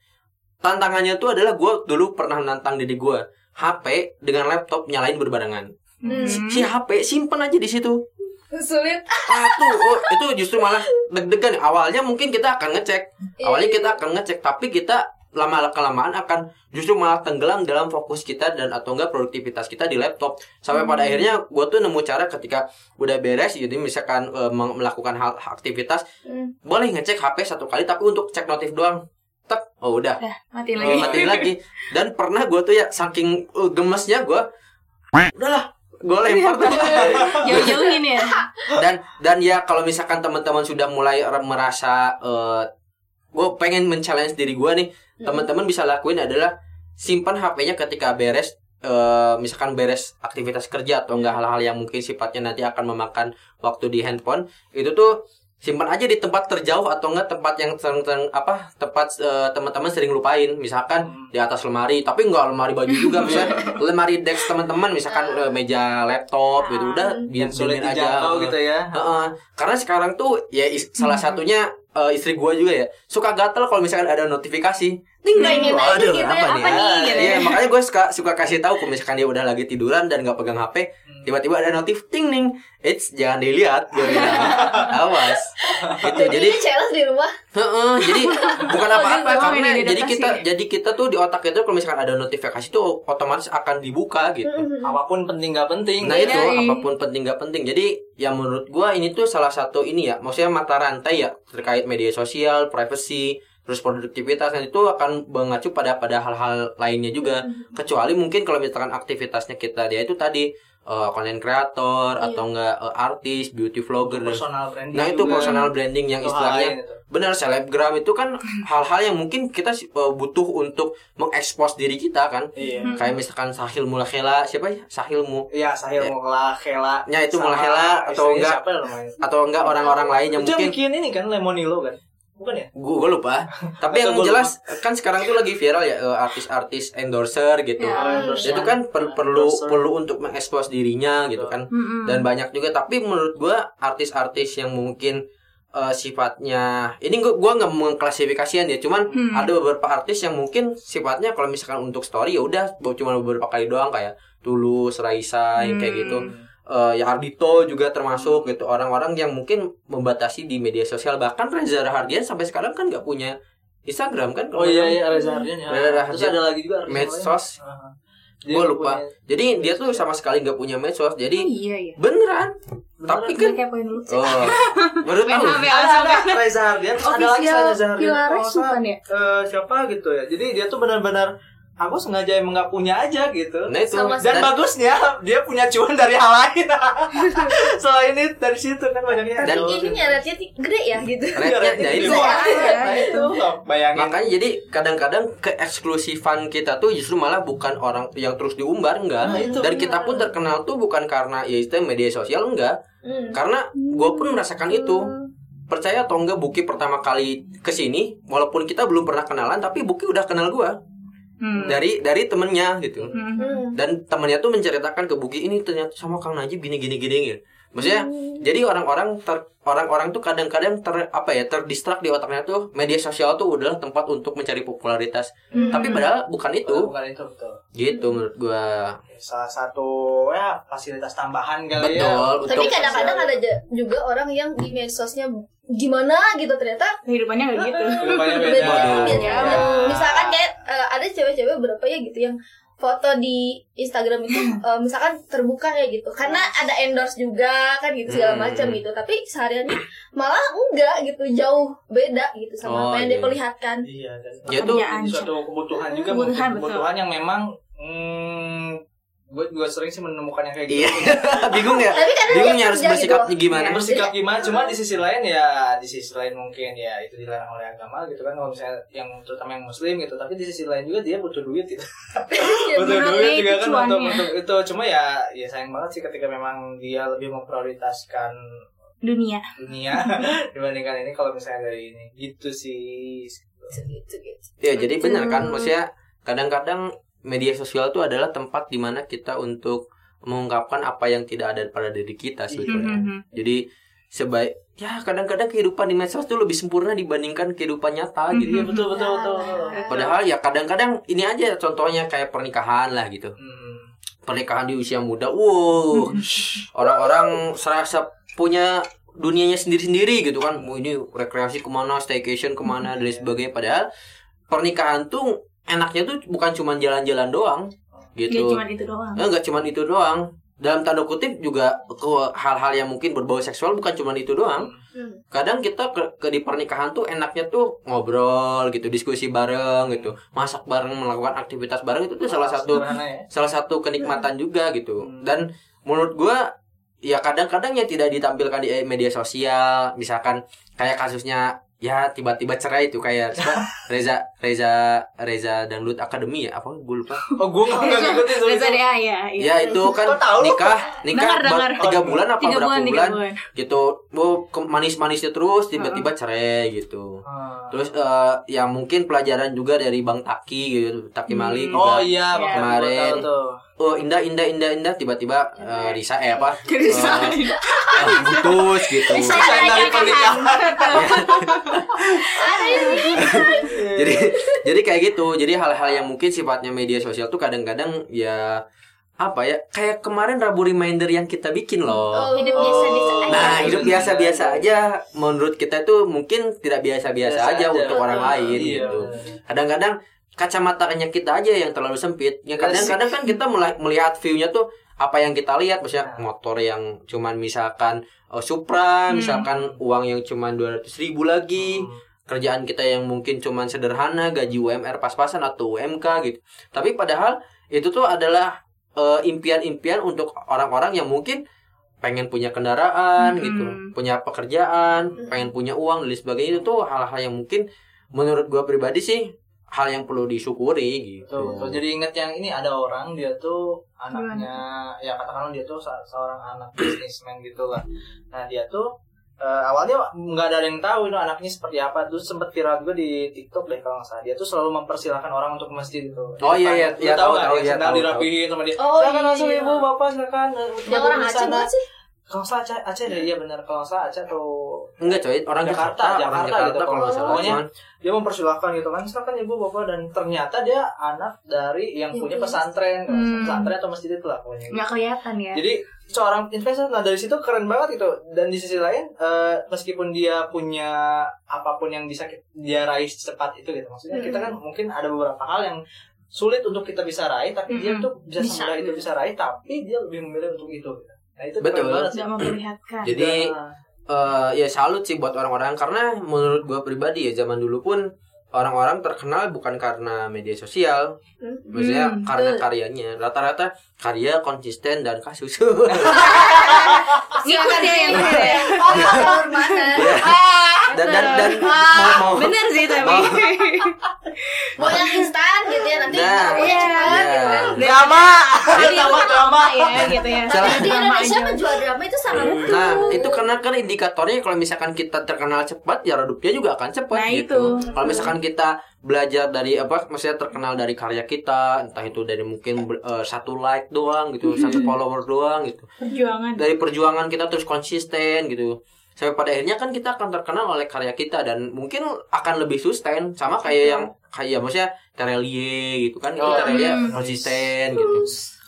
Speaker 1: Tantangannya tuh adalah gue dulu pernah nantang diri gue HP dengan laptop nyalain berbarengan.
Speaker 4: Hmm.
Speaker 1: si HP simpen aja di situ.
Speaker 4: Sulit.
Speaker 1: Ah tuh oh, itu justru malah deg-degan. Awalnya mungkin kita akan ngecek. Awalnya kita akan ngecek tapi kita lama kelamaan akan justru malah tenggelam dalam fokus kita dan atau enggak produktivitas kita di laptop. Sampai pada akhirnya gue tuh nemu cara ketika udah beres jadi misalkan e, melakukan hal aktivitas
Speaker 4: Hmm.
Speaker 1: boleh ngecek HP satu kali tapi untuk cek notif doang. Tek oh udah.
Speaker 3: Dah, mati
Speaker 1: Oh,
Speaker 3: lagi.
Speaker 1: matiin lagi. Dan pernah gue tuh ya saking uh, gemesnya gue udahlah gue lempar tuh
Speaker 3: Jauh-jauhin ya.
Speaker 1: dan dan ya kalau misalkan teman-teman sudah mulai merasa gue pengen men-challenge diri gue nih. Teman-teman bisa lakuin adalah simpan HP-nya ketika beres eh, misalkan beres aktivitas kerja atau enggak hal-hal yang mungkin sifatnya nanti akan memakan waktu di handphone itu tuh simpan aja di tempat terjauh atau enggak tempat yang sering, sering- apa tempat eh, teman-teman sering lupain. Misalkan di atas lemari tapi enggak lemari baju juga misalnya lemari desk teman-teman misalkan eh, meja laptop gitu udah
Speaker 2: Yang
Speaker 1: biar
Speaker 2: sulit
Speaker 1: Eh,
Speaker 2: gitu ya.
Speaker 1: Heeh. karena sekarang tuh ya is- salah satunya eh, istri gua juga ya suka gatel kalau misalkan ada notifikasi ting
Speaker 4: Pengen aja
Speaker 1: Waduh,
Speaker 4: gitu ya,
Speaker 1: apa,
Speaker 3: apa
Speaker 1: nih?
Speaker 3: nih, gitu
Speaker 1: Iya,
Speaker 3: ya.
Speaker 1: makanya gue suka suka kasih tahu kalau misalkan dia udah lagi tiduran dan nggak pegang HP, tiba-tiba ada notif ting ning. It's jangan dilihat, gue bilang. Awas. Gitu.
Speaker 4: Jadi challenge di rumah.
Speaker 1: Heeh, jadi bukan apa-apa karena
Speaker 3: ini
Speaker 1: jadi kita
Speaker 3: ya?
Speaker 1: jadi kita tuh di otak itu kalau misalkan ada notifikasi tuh otomatis akan dibuka gitu.
Speaker 2: apa pun penting gak penting
Speaker 1: Nah itu
Speaker 3: Iya, iya.
Speaker 1: apa pun penting gak penting. Jadi ya menurut gua ini tuh salah satu ini ya, maksudnya mata rantai ya terkait media sosial, privacy, terus produktivitas dan itu akan mengacu pada pada hal-hal lainnya juga. Kecuali mungkin kalau misalkan aktivitasnya kita dia itu tadi eh, konten kreator atau enggak eh, artis, beauty vlogger
Speaker 2: personal branding
Speaker 1: Nah itu
Speaker 2: juga.
Speaker 1: personal branding yang istilahnya benar selebgram itu kan hal-hal yang mungkin kita uh, butuh untuk mengekspos diri kita kan.
Speaker 2: iya
Speaker 1: Kayak misalkan Sahil Mulahela, siapa ya? Sahilmu.
Speaker 2: Iya, Sahil
Speaker 1: Ya.
Speaker 2: Mula, Khela.
Speaker 1: Ya, itu
Speaker 2: sama
Speaker 1: Mula Khela atau enggak?
Speaker 2: Siapa namanya?
Speaker 1: Atau enggak orang-orang lain yang
Speaker 2: itu yang
Speaker 1: mungkin
Speaker 2: bikin ini kan Lemonilo kan? Bukan ya?
Speaker 1: gue lupa. Tapi yang jelas kan sekarang tuh lagi viral ya uh, artis-artis endorser gitu.
Speaker 3: Ya.
Speaker 2: endorser.
Speaker 1: Itu kan per- perlu
Speaker 2: Endorser.
Speaker 1: perlu untuk mengekspos dirinya gitu kan.
Speaker 3: Mm-mm.
Speaker 1: dan banyak juga tapi menurut gua artis-artis yang mungkin eh, sifatnya ini gua gua nggak mengklasifikasikan ya cuman
Speaker 3: Hmm.
Speaker 1: ada beberapa artis yang mungkin sifatnya kalau misalkan untuk story ya udah cuma beberapa kali doang kayak Tulus, Raisa yang kayak gitu Eh, ya Ardito juga termasuk gitu. Orang-orang yang mungkin membatasi di media sosial. Bahkan Reza Rahardian sampai sekarang kan nggak punya Instagram kan
Speaker 2: Oh iya iya Reza Hardian ya.
Speaker 1: Reza
Speaker 2: Terus ada lagi juga
Speaker 1: Medsos.
Speaker 2: Dia
Speaker 1: gue lupa.
Speaker 2: punya-
Speaker 1: jadi dia tuh sama sekali nggak punya medsos.
Speaker 3: Oh,
Speaker 1: jadi
Speaker 3: iya iya.
Speaker 1: beneran. Tapi kan oh. Baru tahu.
Speaker 2: Ada Reza Hardian ada lagi Reza Hardian
Speaker 3: bukan ya?
Speaker 2: eh, siapa gitu ya? Jadi dia tuh benar-benar aku sengaja emang nggak punya aja gitu.
Speaker 1: Nah itu.
Speaker 4: Sama
Speaker 2: dan bagusnya dia punya cuan dari hal lain. Selain itu dari situ kan banyaknya.
Speaker 1: Dan
Speaker 4: rate-nya ti- gede ya gitu.
Speaker 1: Rate-nya, nah itu.
Speaker 2: Iya,
Speaker 3: Iya,
Speaker 2: nah itu. Bayangin.
Speaker 1: Makanya jadi kadang-kadang keeksklusifan kita tuh justru malah bukan orang yang terus diumbar enggak.
Speaker 2: Nah, itu.
Speaker 1: Dan kita pun terkenal tuh bukan karena ya itu media sosial enggak.
Speaker 4: Hmm.
Speaker 1: karena gue pun merasakan itu. Percaya atau enggak Buki pertama kali ke sini walaupun kita belum pernah kenalan tapi Buki udah kenal gue
Speaker 3: Hmm.
Speaker 1: dari dari temennya gitu
Speaker 3: Hmm.
Speaker 4: Hmm.
Speaker 1: dan temennya tuh menceritakan ke Buki ini ternyata sama Kang Najib gini gini gini gitu maksudnya jadi orang-orang ter orang-orang tuh kadang-kadang ter apa ya terdistrak di otaknya tuh media sosial tuh adalah tempat untuk mencari popularitas.
Speaker 3: Hmm.
Speaker 1: tapi padahal bukan itu.
Speaker 2: Bukan itu betul.
Speaker 1: Gitu menurut gua.
Speaker 2: Salah satu ya fasilitas tambahan kali ya.
Speaker 1: Betul
Speaker 4: Tapi kadang-kadang ada juga orang yang di medsosnya gimana gitu ternyata.
Speaker 3: Kehidupannya kayak gitu.
Speaker 2: Kehidupannya beda.
Speaker 4: beda. Beda.
Speaker 3: Ya.
Speaker 4: Misalkan kayak eh, ada cewek-cewek berapa ya gitu yang foto di Instagram itu eh, misalkan terbuka ya gitu karena ada endorse juga kan gitu segala
Speaker 1: Hmm.
Speaker 4: macam gitu tapi sehariannya malah enggak gitu jauh beda gitu sama
Speaker 1: Oh,
Speaker 4: apa yang
Speaker 1: iya.
Speaker 4: diperlihatkan
Speaker 2: iya dan
Speaker 1: ya
Speaker 2: ini suatu kebutuhan juga
Speaker 3: Kebutuhan, betul.
Speaker 2: kebutuhan yang memang hmm, gue juga sering sih menemukan yang kayak
Speaker 1: iya.
Speaker 2: gitu.
Speaker 1: Bingung ya?
Speaker 4: Tapi
Speaker 1: bingung ya harus
Speaker 4: kerja
Speaker 1: bersikapnya
Speaker 4: gitu.
Speaker 1: gimana?
Speaker 3: Iya.
Speaker 2: bersikap gimana? Cuma di sisi lain ya di sisi lain mungkin ya itu dilarang oleh agama gitu kan. Kalau misalnya yang terutama yang muslim gitu tapi di sisi lain juga dia butuh duit gitu.
Speaker 4: Iya,
Speaker 2: butuh duit juga kan untuk, untuk itu. Cuma ya ya sayang banget sih ketika memang dia lebih memprioritaskan
Speaker 3: Dunia.
Speaker 2: dunia dibandingkan ini. Kalau misalnya dari ini gitu sih.
Speaker 4: Gitu, gitu.
Speaker 1: ya jadi benar kan? Maksudnya kadang-kadang media sosial tuh adalah tempat di mana kita untuk mengungkapkan apa yang tidak ada pada diri kita sebetulnya
Speaker 3: Mhm.
Speaker 1: jadi sebaik ya kadang-kadang kehidupan di medsos tuh lebih sempurna dibandingkan kehidupan nyata gitu
Speaker 2: iya betul betul betul, betul.
Speaker 1: Padahal ya kadang-kadang ini aja contohnya kayak pernikahan lah gitu.
Speaker 2: Hmm.
Speaker 1: Pernikahan di usia muda, wow, orang-orang serasa punya dunianya sendiri-sendiri gitu kan. Mau ini rekreasi ke mana, staycation ke mana dan lain sebagainya. Padahal pernikahan tuh enaknya tuh bukan cuma jalan-jalan doang
Speaker 3: Ya
Speaker 1: gitu.
Speaker 3: cuma itu doang.
Speaker 1: Eh, Enggak cuma itu doang. Dalam tanda kutip juga ke hal-hal yang mungkin berbau seksual bukan cuma itu doang.
Speaker 4: Hmm.
Speaker 1: Kadang kita ke, ke di pernikahan tuh enaknya tuh ngobrol gitu, diskusi bareng gitu, masak bareng, melakukan aktivitas bareng itu tuh salah satu
Speaker 2: ya.
Speaker 1: salah satu kenikmatan juga gitu.
Speaker 2: Hmm.
Speaker 1: Dan menurut gua ya kadang-kadang ya tidak ditampilkan di media sosial, misalkan kayak kasusnya ya tiba-tiba cerai itu kayak siapa? Reza Reza Reza Dangdut Academy ya apa gue lupa
Speaker 2: oh gue nggak ngikutin
Speaker 3: Reza. DA ya. iya.
Speaker 1: ya itu kan nikah nikah
Speaker 3: Dengar,
Speaker 1: tiga bulan apa
Speaker 3: Tiga
Speaker 1: berapa
Speaker 3: bulan,
Speaker 1: bulan,
Speaker 3: bulan.
Speaker 1: gitu mau manis-manisnya terus tiba-tiba cerai gitu
Speaker 2: Ah.
Speaker 1: terus eh, ya mungkin pelajaran juga dari Bang Taki gitu Taki
Speaker 3: Hmm.
Speaker 1: Malik
Speaker 2: oh
Speaker 1: juga
Speaker 2: iya
Speaker 3: Iya.
Speaker 1: Kemarin.
Speaker 2: tahu tuh
Speaker 1: oh indah indah indah indah tiba-tiba eh, Risa eh apa
Speaker 3: Risa.
Speaker 1: Eh, eh, putus gitu
Speaker 2: Saya dari
Speaker 3: aja kan.
Speaker 1: jadi jadi kayak gitu jadi hal-hal yang mungkin sifatnya media sosial tuh kadang-kadang ya apa ya kayak kemarin Rabu reminder yang kita bikin loh
Speaker 4: hidup biasa-biasa aja.
Speaker 1: Nah, hidup biasa-biasa aja menurut kita itu mungkin tidak biasa-biasa
Speaker 2: Biasa
Speaker 1: aja
Speaker 2: aja.
Speaker 1: untuk orang lain
Speaker 2: Iya.
Speaker 1: gitu. Kadang-kadang kacamatanya kita aja yang terlalu sempit. Ya kadang-kadang kan kita melihat view-nya tuh apa yang kita lihat misalnya motor yang cuman misalkan eh, Supra, misalkan uang yang cuman 200 ribu lagi. Kerjaan kita yang mungkin cuman sederhana, gaji UMR pas-pasan atau UMK gitu. Tapi padahal itu tuh adalah eh, impian-impian untuk orang-orang yang mungkin pengen punya kendaraan
Speaker 3: Mm-mm.
Speaker 1: gitu, punya pekerjaan, pengen punya uang dan sebagainya itu tuh hal-hal yang mungkin menurut gua pribadi sih hal yang perlu disyukuri gitu.
Speaker 2: Tuh, tuh, jadi inget yang ini ada orang dia tuh anaknya ya katakanlah dia tuh se- seorang anak bisnismen gitu lah. Nah dia tuh eh, awalnya nggak ada yang tahu itu anaknya seperti apa. Terus sempet viral juga di TikTok deh kalau nggak salah. Dia tuh selalu mempersilahkan orang untuk ke masjid gitu.
Speaker 1: Oh, iya, iya, iya,
Speaker 2: tahu
Speaker 1: tahu, tahu, iya,
Speaker 2: sedang
Speaker 1: tahu,
Speaker 2: dirapihin sama dia.
Speaker 4: Oh,
Speaker 2: silakan
Speaker 4: iya.
Speaker 2: langsung ibu bapak silakan. eh,
Speaker 4: Yang
Speaker 2: tempat
Speaker 4: orang Aceh
Speaker 2: sana."
Speaker 4: bukan sih?
Speaker 2: Kalau salah Aceh, Aceh deh, iya benar. Kalau salah Aceh atau
Speaker 1: Enggak coy, orang
Speaker 2: Jakarta,
Speaker 1: Jakarta, orang
Speaker 2: Jakarta
Speaker 1: Jakarta
Speaker 2: gitu.
Speaker 1: kalau nggak salah.
Speaker 2: Pokoknya
Speaker 1: Cuman,
Speaker 2: dia mempersilahkan gitu kan silakan ibu bapak dan ternyata dia anak dari yang punya pesantren
Speaker 3: Hmm.
Speaker 2: pesantren atau masjid itu lah pokoknya
Speaker 3: Nggak kelihatan ya.
Speaker 2: jadi seorang investor nah dari situ keren banget gitu dan di sisi lain eh, meskipun dia punya apa pun yang bisa dia raih secepat itu gitu maksudnya kita kan mungkin ada beberapa hal yang sulit untuk kita bisa raih tapi dia
Speaker 3: Mm-mm.
Speaker 2: tuh bisa,
Speaker 3: Bisa.
Speaker 2: semudah itu bisa raih tapi dia lebih memilih untuk itu gitu. Nah itu
Speaker 1: Betul.
Speaker 2: keren banget sih
Speaker 3: Nggak memperlihatkan.
Speaker 1: Jadi
Speaker 2: Nah,
Speaker 1: eh, ya salut sih buat orang-orang karena menurut gua pribadi ya zaman dulu pun orang-orang terkenal bukan karena media sosial, maksudnya
Speaker 3: Hmm,
Speaker 1: karena
Speaker 3: betul.
Speaker 1: karyanya. Rata-rata karya konsisten dan kasus.
Speaker 3: Ngikut ya yang bener ya.
Speaker 4: Oh, umur mana?
Speaker 1: dan dan dan mau mau
Speaker 3: Bener sih tapi.
Speaker 4: Mau yang instan gitu ya nanti
Speaker 1: Nah,
Speaker 4: tamunya
Speaker 3: iya.
Speaker 4: cepat gitu kan.
Speaker 2: drama tambah drama
Speaker 3: ya gitu ya.
Speaker 1: Salah.
Speaker 4: Tapi di
Speaker 3: Drama
Speaker 4: Indonesia menjual drama itu sangat betul.
Speaker 1: Nah, itu karena kan indikatornya kalau misalkan kita terkenal cepat, ya redupnya juga akan cepat
Speaker 3: Nah,
Speaker 1: gitu.
Speaker 3: itu.
Speaker 1: Kalau misalkan kita belajar dari apa, maksudnya terkenal dari karya kita, entah itu dari mungkin eh, satu like doang gitu, satu follower doang gitu.
Speaker 3: Perjuangan.
Speaker 1: Dari perjuangan kita terus konsisten gitu. Sampai pada akhirnya kan kita akan terkenal oleh karya kita dan mungkin akan lebih sustain sama kayak yang kayak maksudnya Terelie gitu kan itu
Speaker 2: Oh,
Speaker 1: Terelie
Speaker 3: hmm.
Speaker 1: konsisten gitu.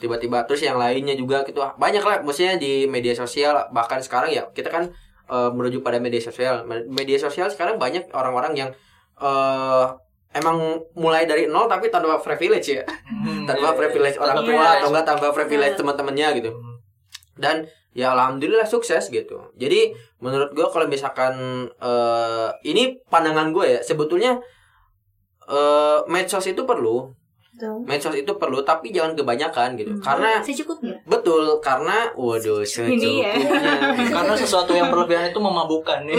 Speaker 1: Tiba-tiba terus yang lainnya juga gitu. Banyak lah maksudnya di media sosial bahkan sekarang ya kita kan eh, menuju pada media sosial. Media sosial sekarang banyak orang-orang yang eh emang mulai dari nol tapi tanpa privilege ya.
Speaker 2: Hmm,
Speaker 1: tanpa
Speaker 2: iya,
Speaker 1: privilege
Speaker 2: iya.
Speaker 1: orang
Speaker 2: Tanpa
Speaker 1: tua
Speaker 2: privilege.
Speaker 1: atau enggak tanpa privilege teman-temannya gitu.
Speaker 2: Hmm.
Speaker 1: dan ya alhamdulillah sukses gitu. Jadi menurut gue kalau misalkan eh ini pandangan gue ya sebetulnya eh medsos itu perlu
Speaker 3: Betul.
Speaker 1: medsos itu perlu tapi jangan kebanyakan gitu
Speaker 3: Hmm.
Speaker 1: karena
Speaker 3: secukupnya.
Speaker 1: betul karena waduh
Speaker 3: Ini ya.
Speaker 1: secukupnya
Speaker 2: karena sesuatu yang berlebihan itu memabukkan nih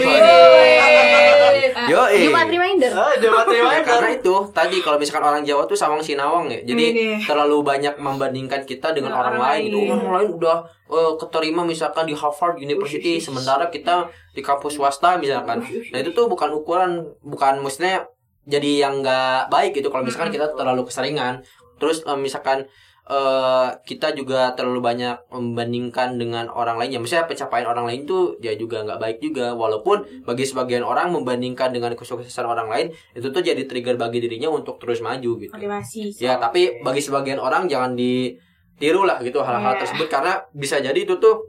Speaker 1: Yo, eh.
Speaker 3: Jumat reminder.
Speaker 2: Ah, Jawa terima
Speaker 1: Ya, karena itu tadi kalau misalkan orang Jawa tuh sawang sinawang ya. Jadi
Speaker 3: Ini.
Speaker 1: terlalu banyak membandingkan kita dengan orang,
Speaker 3: orang
Speaker 1: lain. gitu.
Speaker 3: lain.
Speaker 1: Orang lain udah eh, keterima misalkan di Harvard University sementara kita di kampus swasta misalkan. Nah, itu tuh bukan ukuran bukan maksudnya jadi yang nggak baik gitu kalau misalkan kita terlalu keseringan. Terus eh, misalkan eh kita juga terlalu banyak membandingkan dengan orang lain ya misalnya pencapaian orang lain tuh ya juga nggak baik juga walaupun bagi sebagian orang membandingkan dengan kesuksesan orang lain itu tuh jadi trigger bagi dirinya untuk terus maju gitu
Speaker 3: Motivasi.
Speaker 1: ya tapi bagi sebagian orang jangan ditiru lah gitu hal-hal
Speaker 3: Iya.
Speaker 1: tersebut karena bisa jadi itu tuh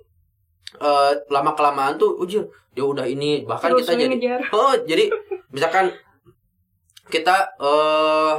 Speaker 1: eh, lama kelamaan tuh ujur ya udah ini bahkan
Speaker 3: Terus
Speaker 1: kita jadi
Speaker 3: ngejar.
Speaker 1: Oh, jadi misalkan kita eh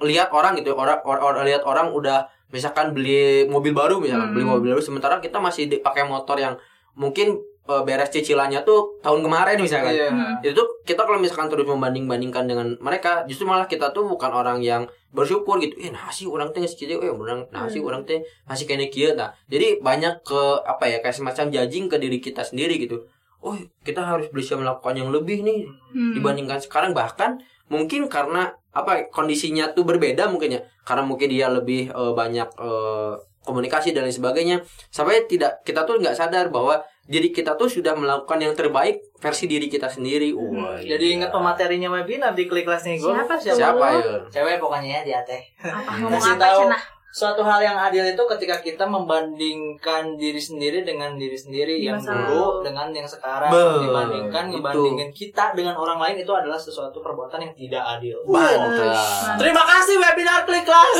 Speaker 1: lihat orang gitu, orang or, or- lihat orang udah misalkan beli mobil baru misalkan,
Speaker 3: Hmm.
Speaker 1: beli mobil baru sementara kita masih di- pakai motor yang mungkin eh, beres cicilannya tuh tahun kemarin misalkan.
Speaker 2: Iya.
Speaker 3: Hmm.
Speaker 1: Itu tuh kita kalau misalkan terus membanding-bandingkan dengan mereka, justru malah kita tuh bukan orang yang bersyukur gitu. Eh, nasi orang teh sekieu eh orang nasi orang teh masih kene kieu nah. Jadi banyak ke apa ya kayak semacam judging ke diri kita sendiri gitu. Oh, kita harus bisa melakukan yang lebih nih
Speaker 3: Hmm.
Speaker 1: dibandingkan sekarang bahkan mungkin karena apa kondisinya tuh berbeda mungkin ya karena mungkin dia lebih eh, banyak eh, komunikasi dan lain sebagainya sampai tidak kita tuh nggak sadar bahwa diri kita tuh sudah melakukan yang terbaik versi diri kita sendiri Wah,
Speaker 2: Jadi
Speaker 1: iya.
Speaker 2: ingat pematerinya webinar di klik kelas nih gue
Speaker 3: Siapa tuh?
Speaker 1: siapa ya
Speaker 2: Cewek pokoknya ya dia teh.
Speaker 3: Apa ngomong apa
Speaker 2: tahu
Speaker 3: cenah?
Speaker 2: Suatu hal yang adil itu ketika kita membandingkan diri sendiri dengan diri sendiri
Speaker 3: Di
Speaker 2: yang dulu
Speaker 3: lalu.
Speaker 2: dengan yang sekarang
Speaker 1: Be-
Speaker 2: dibandingkan
Speaker 1: itu.
Speaker 2: ngebandingin kita dengan orang lain itu adalah sesuatu perbuatan yang tidak adil.
Speaker 1: Mantap.
Speaker 2: Terima kasih webinar klik kelas.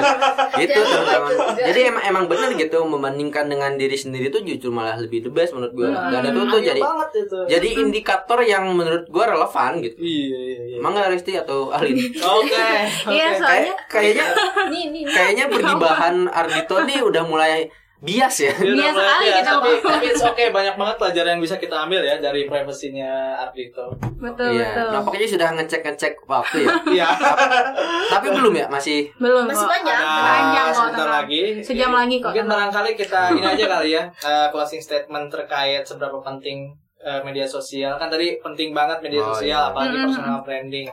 Speaker 1: gitu teman-teman
Speaker 4: itu
Speaker 1: jadi emang emang benar gitu membandingkan dengan diri sendiri tuh justru malah lebih the best menurut gue dan itu tuh jadi
Speaker 2: banget itu.
Speaker 1: jadi indikator yang menurut gue relevan gitu
Speaker 2: Iya iya iya.
Speaker 1: emang nggak Resti atau Alin
Speaker 2: Oke.
Speaker 3: Iya, soalnya
Speaker 1: kayak kayaknya
Speaker 4: nih nih nih.
Speaker 1: kayaknya pergibahan Ardito nih udah mulai bias ya
Speaker 2: bias,
Speaker 3: kita
Speaker 2: tapi, tapi it's okay banyak banget pelajaran yang bisa kita ambil ya dari privasinya Ardito.
Speaker 3: betul
Speaker 1: iya
Speaker 3: betul
Speaker 1: nampaknya sudah ngecek ngecek waktu ya
Speaker 2: Iya.
Speaker 1: tapi belum ya masih
Speaker 3: belum
Speaker 4: Masih
Speaker 3: kok.
Speaker 4: banyak.
Speaker 3: Panjang kok,
Speaker 2: sebentar
Speaker 3: tenang.
Speaker 2: lagi.
Speaker 3: Sejam lagi kok,
Speaker 2: Mungkin
Speaker 3: tenang.
Speaker 2: barangkali kita ini aja kali ya eh, closing statement terkait seberapa penting eh, media sosial. Kan tadi penting banget media
Speaker 1: Oh,
Speaker 2: sosial
Speaker 1: iya.
Speaker 2: apalagi personal branding.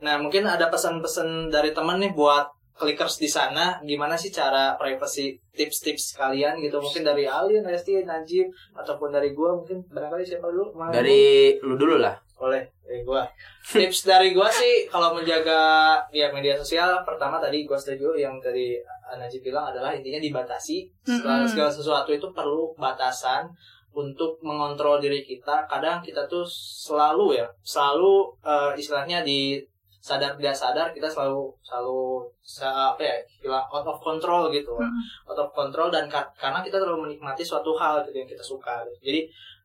Speaker 2: Nah, mungkin ada pesan-pesan dari temen nih buat clickers di sana gimana sih cara privacy tips-tips kalian gitu? Mungkin dari Alin, Resti, Najib ataupun dari gua mungkin barangkali siapa dulu? Mau?
Speaker 1: dari lu dulu lah.
Speaker 2: Boleh dari gua. Tips dari gua sih kalau menjaga ya media sosial pertama tadi gua setuju yang tadi Najib bilang adalah intinya dibatasi. Segala, segala sesuatu itu perlu batasan untuk mengontrol diri kita. Kadang kita tuh selalu ya selalu eh, istilahnya di sadar tidak sadar kita selalu selalu sa- apa ya bilang out of control gitu.
Speaker 3: Mm.
Speaker 2: out of control dan ka- karena kita terlalu menikmati suatu hal gitu yang kita suka gitu. jadi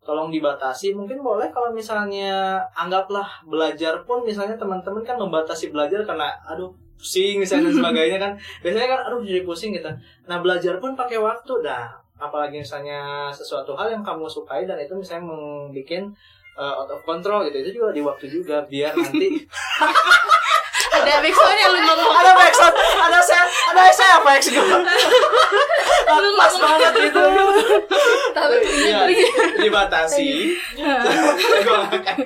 Speaker 2: tolong dibatasi. Mungkin boleh kalau misalnya anggaplah belajar pun misalnya teman-teman kan membatasi belajar karena aduh pusing misalnya dan sebagainya kan. Biasanya kan aduh jadi pusing gitu. Nah belajar pun pakai waktu. Dah apalagi misalnya sesuatu hal yang kamu sukai dan itu misalnya membuat uh, out of control gitu. Itu juga di waktu juga biar nanti
Speaker 3: ada backsound yang lu ngomong.
Speaker 2: Ada backsound ada saya ada saya apa X gue pas banget gitu.
Speaker 4: Tapi
Speaker 2: Iya, dibatasi. Gua ngakak.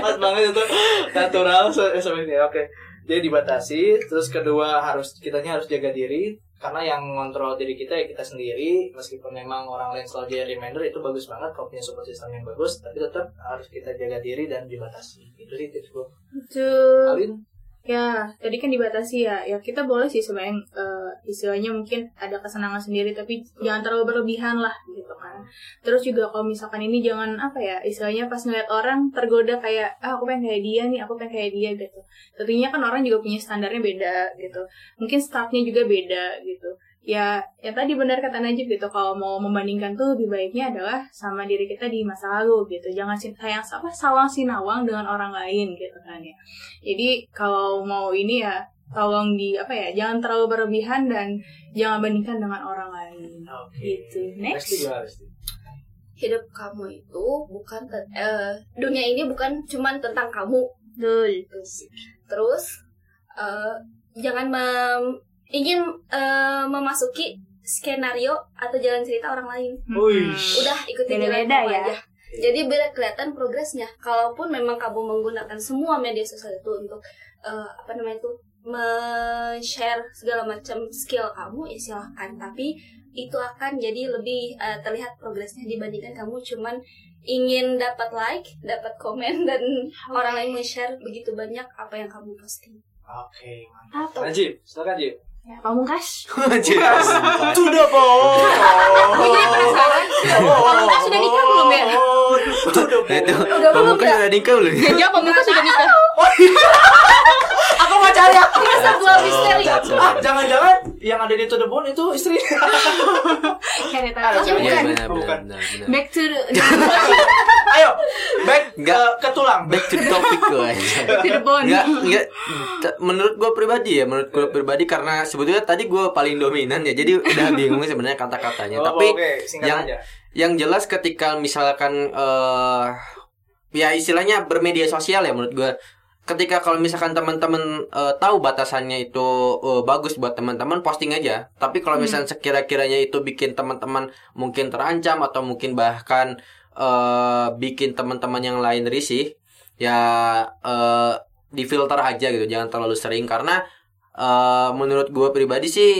Speaker 2: pas banget itu. Natural se- seperti ini. oke. Jadi dibatasi terus kedua harus kitanya harus jaga diri karena yang ngontrol diri kita ya kita sendiri meskipun memang orang lain selalu jadi reminder itu bagus banget kalau punya support system yang bagus tapi tetap harus kita jaga diri dan dibatasi. Itu sih tips gue
Speaker 3: Betul.
Speaker 2: Alin
Speaker 3: Ya, tadi kan dibatasi ya. Ya kita boleh sih sebenarnya eh, istilahnya mungkin ada kesenangan sendiri tapi jangan terlalu berlebihan lah gitu kan. Terus juga kalau misalkan ini jangan apa ya, istilahnya pas ngeliat orang tergoda kayak ah aku pengen kayak dia nih, aku pengen kayak dia gitu. Tentunya kan orang juga punya standarnya beda gitu. Mungkin startnya juga beda gitu. Ya, yang tadi benar kata Najib gitu, kalau mau membandingkan tuh lebih baiknya adalah sama diri kita di masa lalu gitu. Jangan sayang apa sawang sinawang dengan orang lain gitu kan ya. Jadi kalau mau ini ya tolong di apa ya jangan terlalu berlebihan dan jangan bandingkan dengan orang lain.
Speaker 2: oke
Speaker 3: Gitu. Next.
Speaker 4: Hidup kamu itu bukan te- eh, dunia ini bukan cuman tentang kamu
Speaker 3: Betul.
Speaker 4: terus eh, jangan mem- ingin eh, memasuki skenario atau jalan cerita orang lain
Speaker 2: Wih.
Speaker 4: udah ikutin
Speaker 3: Beda-beda
Speaker 4: kamu
Speaker 3: ya.
Speaker 4: aja jadi biar kelihatan progresnya kalaupun memang kamu menggunakan semua media sosial itu untuk eh, apa namanya itu men-share segala macam skill kamu ya silahkan tapi itu akan jadi lebih eh, terlihat progresnya dibandingkan kamu cuman ingin dapat like, dapat komen dan orang lain men-share begitu banyak apa yang kamu posting.
Speaker 2: Oke, mantap.
Speaker 3: Atau
Speaker 2: Najib, silakan Najib.
Speaker 3: Ya, pamungkas.
Speaker 1: Anjir.
Speaker 2: Sudah, Po.
Speaker 3: Gue jadi penasaran. Pamungkas sudah nikah belum ya?
Speaker 2: Sudah, Po.
Speaker 1: itu
Speaker 4: Udah belum
Speaker 1: pamungkas
Speaker 4: ya?
Speaker 1: udah nikah belum
Speaker 3: Ya, pamungkas sudah nikah.
Speaker 2: Aku mau cari aku.
Speaker 4: Ini sebuah misteri.
Speaker 2: Ah, jangan-jangan yang ada di To The Bone itu istri.
Speaker 3: Kayak
Speaker 2: Ada
Speaker 3: tahu.
Speaker 1: Iya
Speaker 2: Bukan. Bukan.
Speaker 1: benar.
Speaker 3: Back to the,
Speaker 2: Ayo, back
Speaker 1: Enggak.
Speaker 2: ke, ke tulang.
Speaker 1: Back to topic gue aja. enggak. T- Menurut gue pribadi ya, menurut gue pribadi karena sebetulnya tadi gue paling dominan ya, jadi udah bingung sebenarnya kata-katanya.
Speaker 2: Oh,
Speaker 1: Tapi
Speaker 2: singkat
Speaker 1: yang
Speaker 2: aja.
Speaker 1: yang jelas ketika misalkan eh ya istilahnya bermedia sosial ya menurut gue ketika kalau misalkan teman-teman eh, tahu batasannya itu eh, bagus buat teman-teman posting aja tapi kalau misalnya sekira-kiranya itu bikin teman-teman mungkin terancam atau mungkin bahkan eh bikin teman-teman yang lain risih ya eh difilter aja gitu jangan terlalu sering. Karena eh menurut gue pribadi sih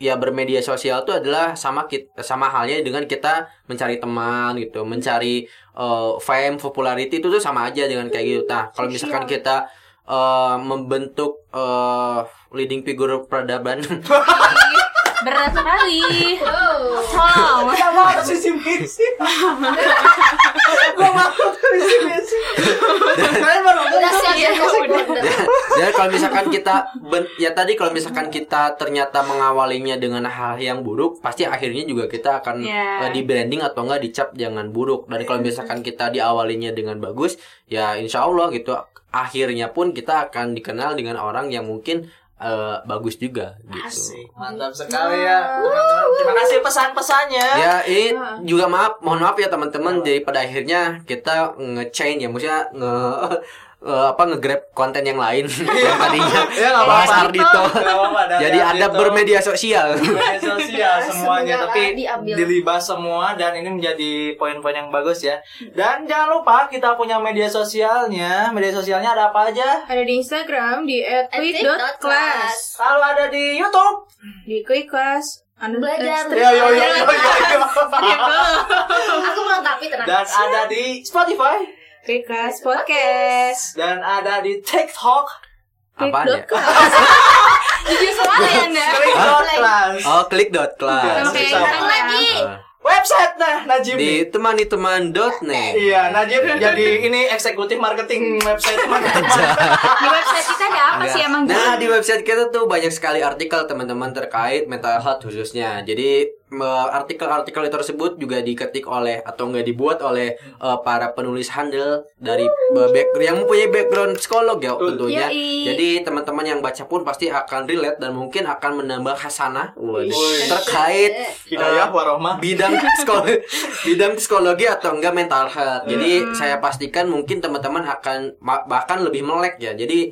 Speaker 1: ya bermedia sosial itu adalah sama kita sama halnya dengan kita mencari teman gitu mencari eh, fame popularity itu tuh sama aja dengan kayak gitu. Nah kalau misalkan kita eh, membentuk eh, leading figure peradaban.
Speaker 3: Berat sekali.
Speaker 4: Wow.
Speaker 3: Wow.
Speaker 2: Sama harus visi misi. Gua mau visi misi. Kalian baru
Speaker 4: Udah siap
Speaker 3: udah.
Speaker 4: Udah.
Speaker 1: ya kalau misalkan kita ben- ya tadi kalau misalkan kita ternyata mengawalinya dengan hal yang buruk pasti akhirnya juga kita akan
Speaker 3: Ya.
Speaker 1: eh, di branding atau enggak dicap jangan buruk dan kalau misalkan kita diawalinya dengan bagus ya insya Allah gitu akhirnya pun kita akan dikenal dengan orang yang mungkin eh, bagus juga gitu
Speaker 2: Asik, mantap sekali ya. teman-teman. Terima kasih pesan-pesannya.
Speaker 1: ya ini juga maaf mohon maaf ya teman-teman jadi pada akhirnya kita nge-chain ya maksudnya nge eh, apa nge-grab konten yang lain. Yang tadinya
Speaker 2: Ya,
Speaker 1: bahas
Speaker 2: apa-apa.
Speaker 1: Ardito jadi ada bermedia sosial.
Speaker 2: Media sosial semuanya tapi
Speaker 4: diambil.
Speaker 2: dilibas semua dan ini menjadi poin-poin yang bagus ya. Dan jangan lupa kita punya media sosialnya. Media sosialnya ada apa aja?
Speaker 3: Ada di Instagram di @quick.class,
Speaker 2: lalu ada di YouTube.
Speaker 3: Di quickclass. Anu-
Speaker 4: Belajar.
Speaker 3: eh,
Speaker 2: yo yo yo yo, yo.
Speaker 4: Aku melengkapi tenang.
Speaker 2: dan ada di Spotify
Speaker 3: Quickclass podcast.
Speaker 2: dan ada di TikTok
Speaker 1: apa ya.
Speaker 3: Jujur sekali Anda.
Speaker 2: Klik.class.
Speaker 1: oh klik dot class
Speaker 3: Sama. Instagram.
Speaker 4: lagi.
Speaker 2: website nah Najib
Speaker 1: di temani teman.net
Speaker 2: Iya, Najib jadi ini eksekutif marketing website teman-teman.
Speaker 3: Di website kita ada apa sih emang?
Speaker 1: Nah di website kita tuh banyak sekali artikel teman-teman terkait mental health khususnya. Jadi artikel-artikel tersebut juga diketik oleh atau enggak dibuat oleh eh, para penulis handle dari eh, back, yang mempunyai background psikolog ya tentunya.
Speaker 3: Yoi.
Speaker 1: Jadi teman-teman yang baca pun pasti akan relate dan mungkin akan menambah hasanah terkait
Speaker 2: Hidayah warohmah.
Speaker 1: bidang psikologi bidang psikologi atau enggak mental health. Jadi saya pastikan mungkin teman-teman akan bahkan lebih melek ya. Jadi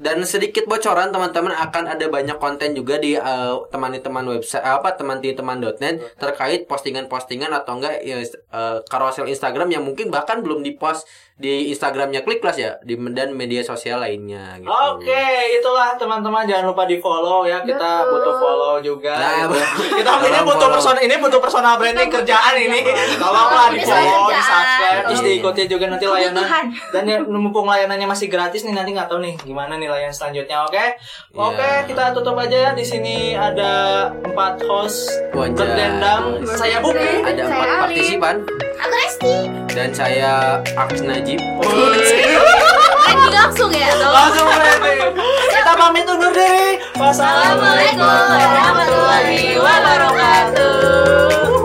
Speaker 1: dan sedikit bocoran teman-teman akan ada banyak konten juga di eh, teman-teman website apa terkait postingan-postingan atau enggak ya, eh, carousel Instagram yang mungkin bahkan belum dipost di Instagramnya Klik Kelas ya di dan media sosial lainnya gitu.
Speaker 2: Oke, itulah teman-teman jangan lupa di follow ya. Kita
Speaker 3: Betul.
Speaker 2: butuh follow juga.
Speaker 1: Nah,
Speaker 2: gitu. Kita ini butuh
Speaker 1: follow.
Speaker 2: personal ini butuh personal branding kerjaan ini. Tolonglah di follow, di subscribe, terus diikuti juga nanti layanan. Dan ya, mumpung layanannya masih gratis nih nanti nggak tahu nih gimana nih layanan selanjutnya. Oke, oke
Speaker 1: Iya.
Speaker 2: kita tutup aja. Di sini ada empat host
Speaker 1: Wajah.
Speaker 2: berdendang. Saya Buki.
Speaker 1: Ada empat partisipan
Speaker 4: Aku Resti.
Speaker 1: dan saya Aks Najib.
Speaker 3: Landing langsung ya atau?
Speaker 2: Langsung landing. Kita pamit undur diri. Wassalamualaikum
Speaker 3: Assalamualaikum warahmatullahi wabarakatuh.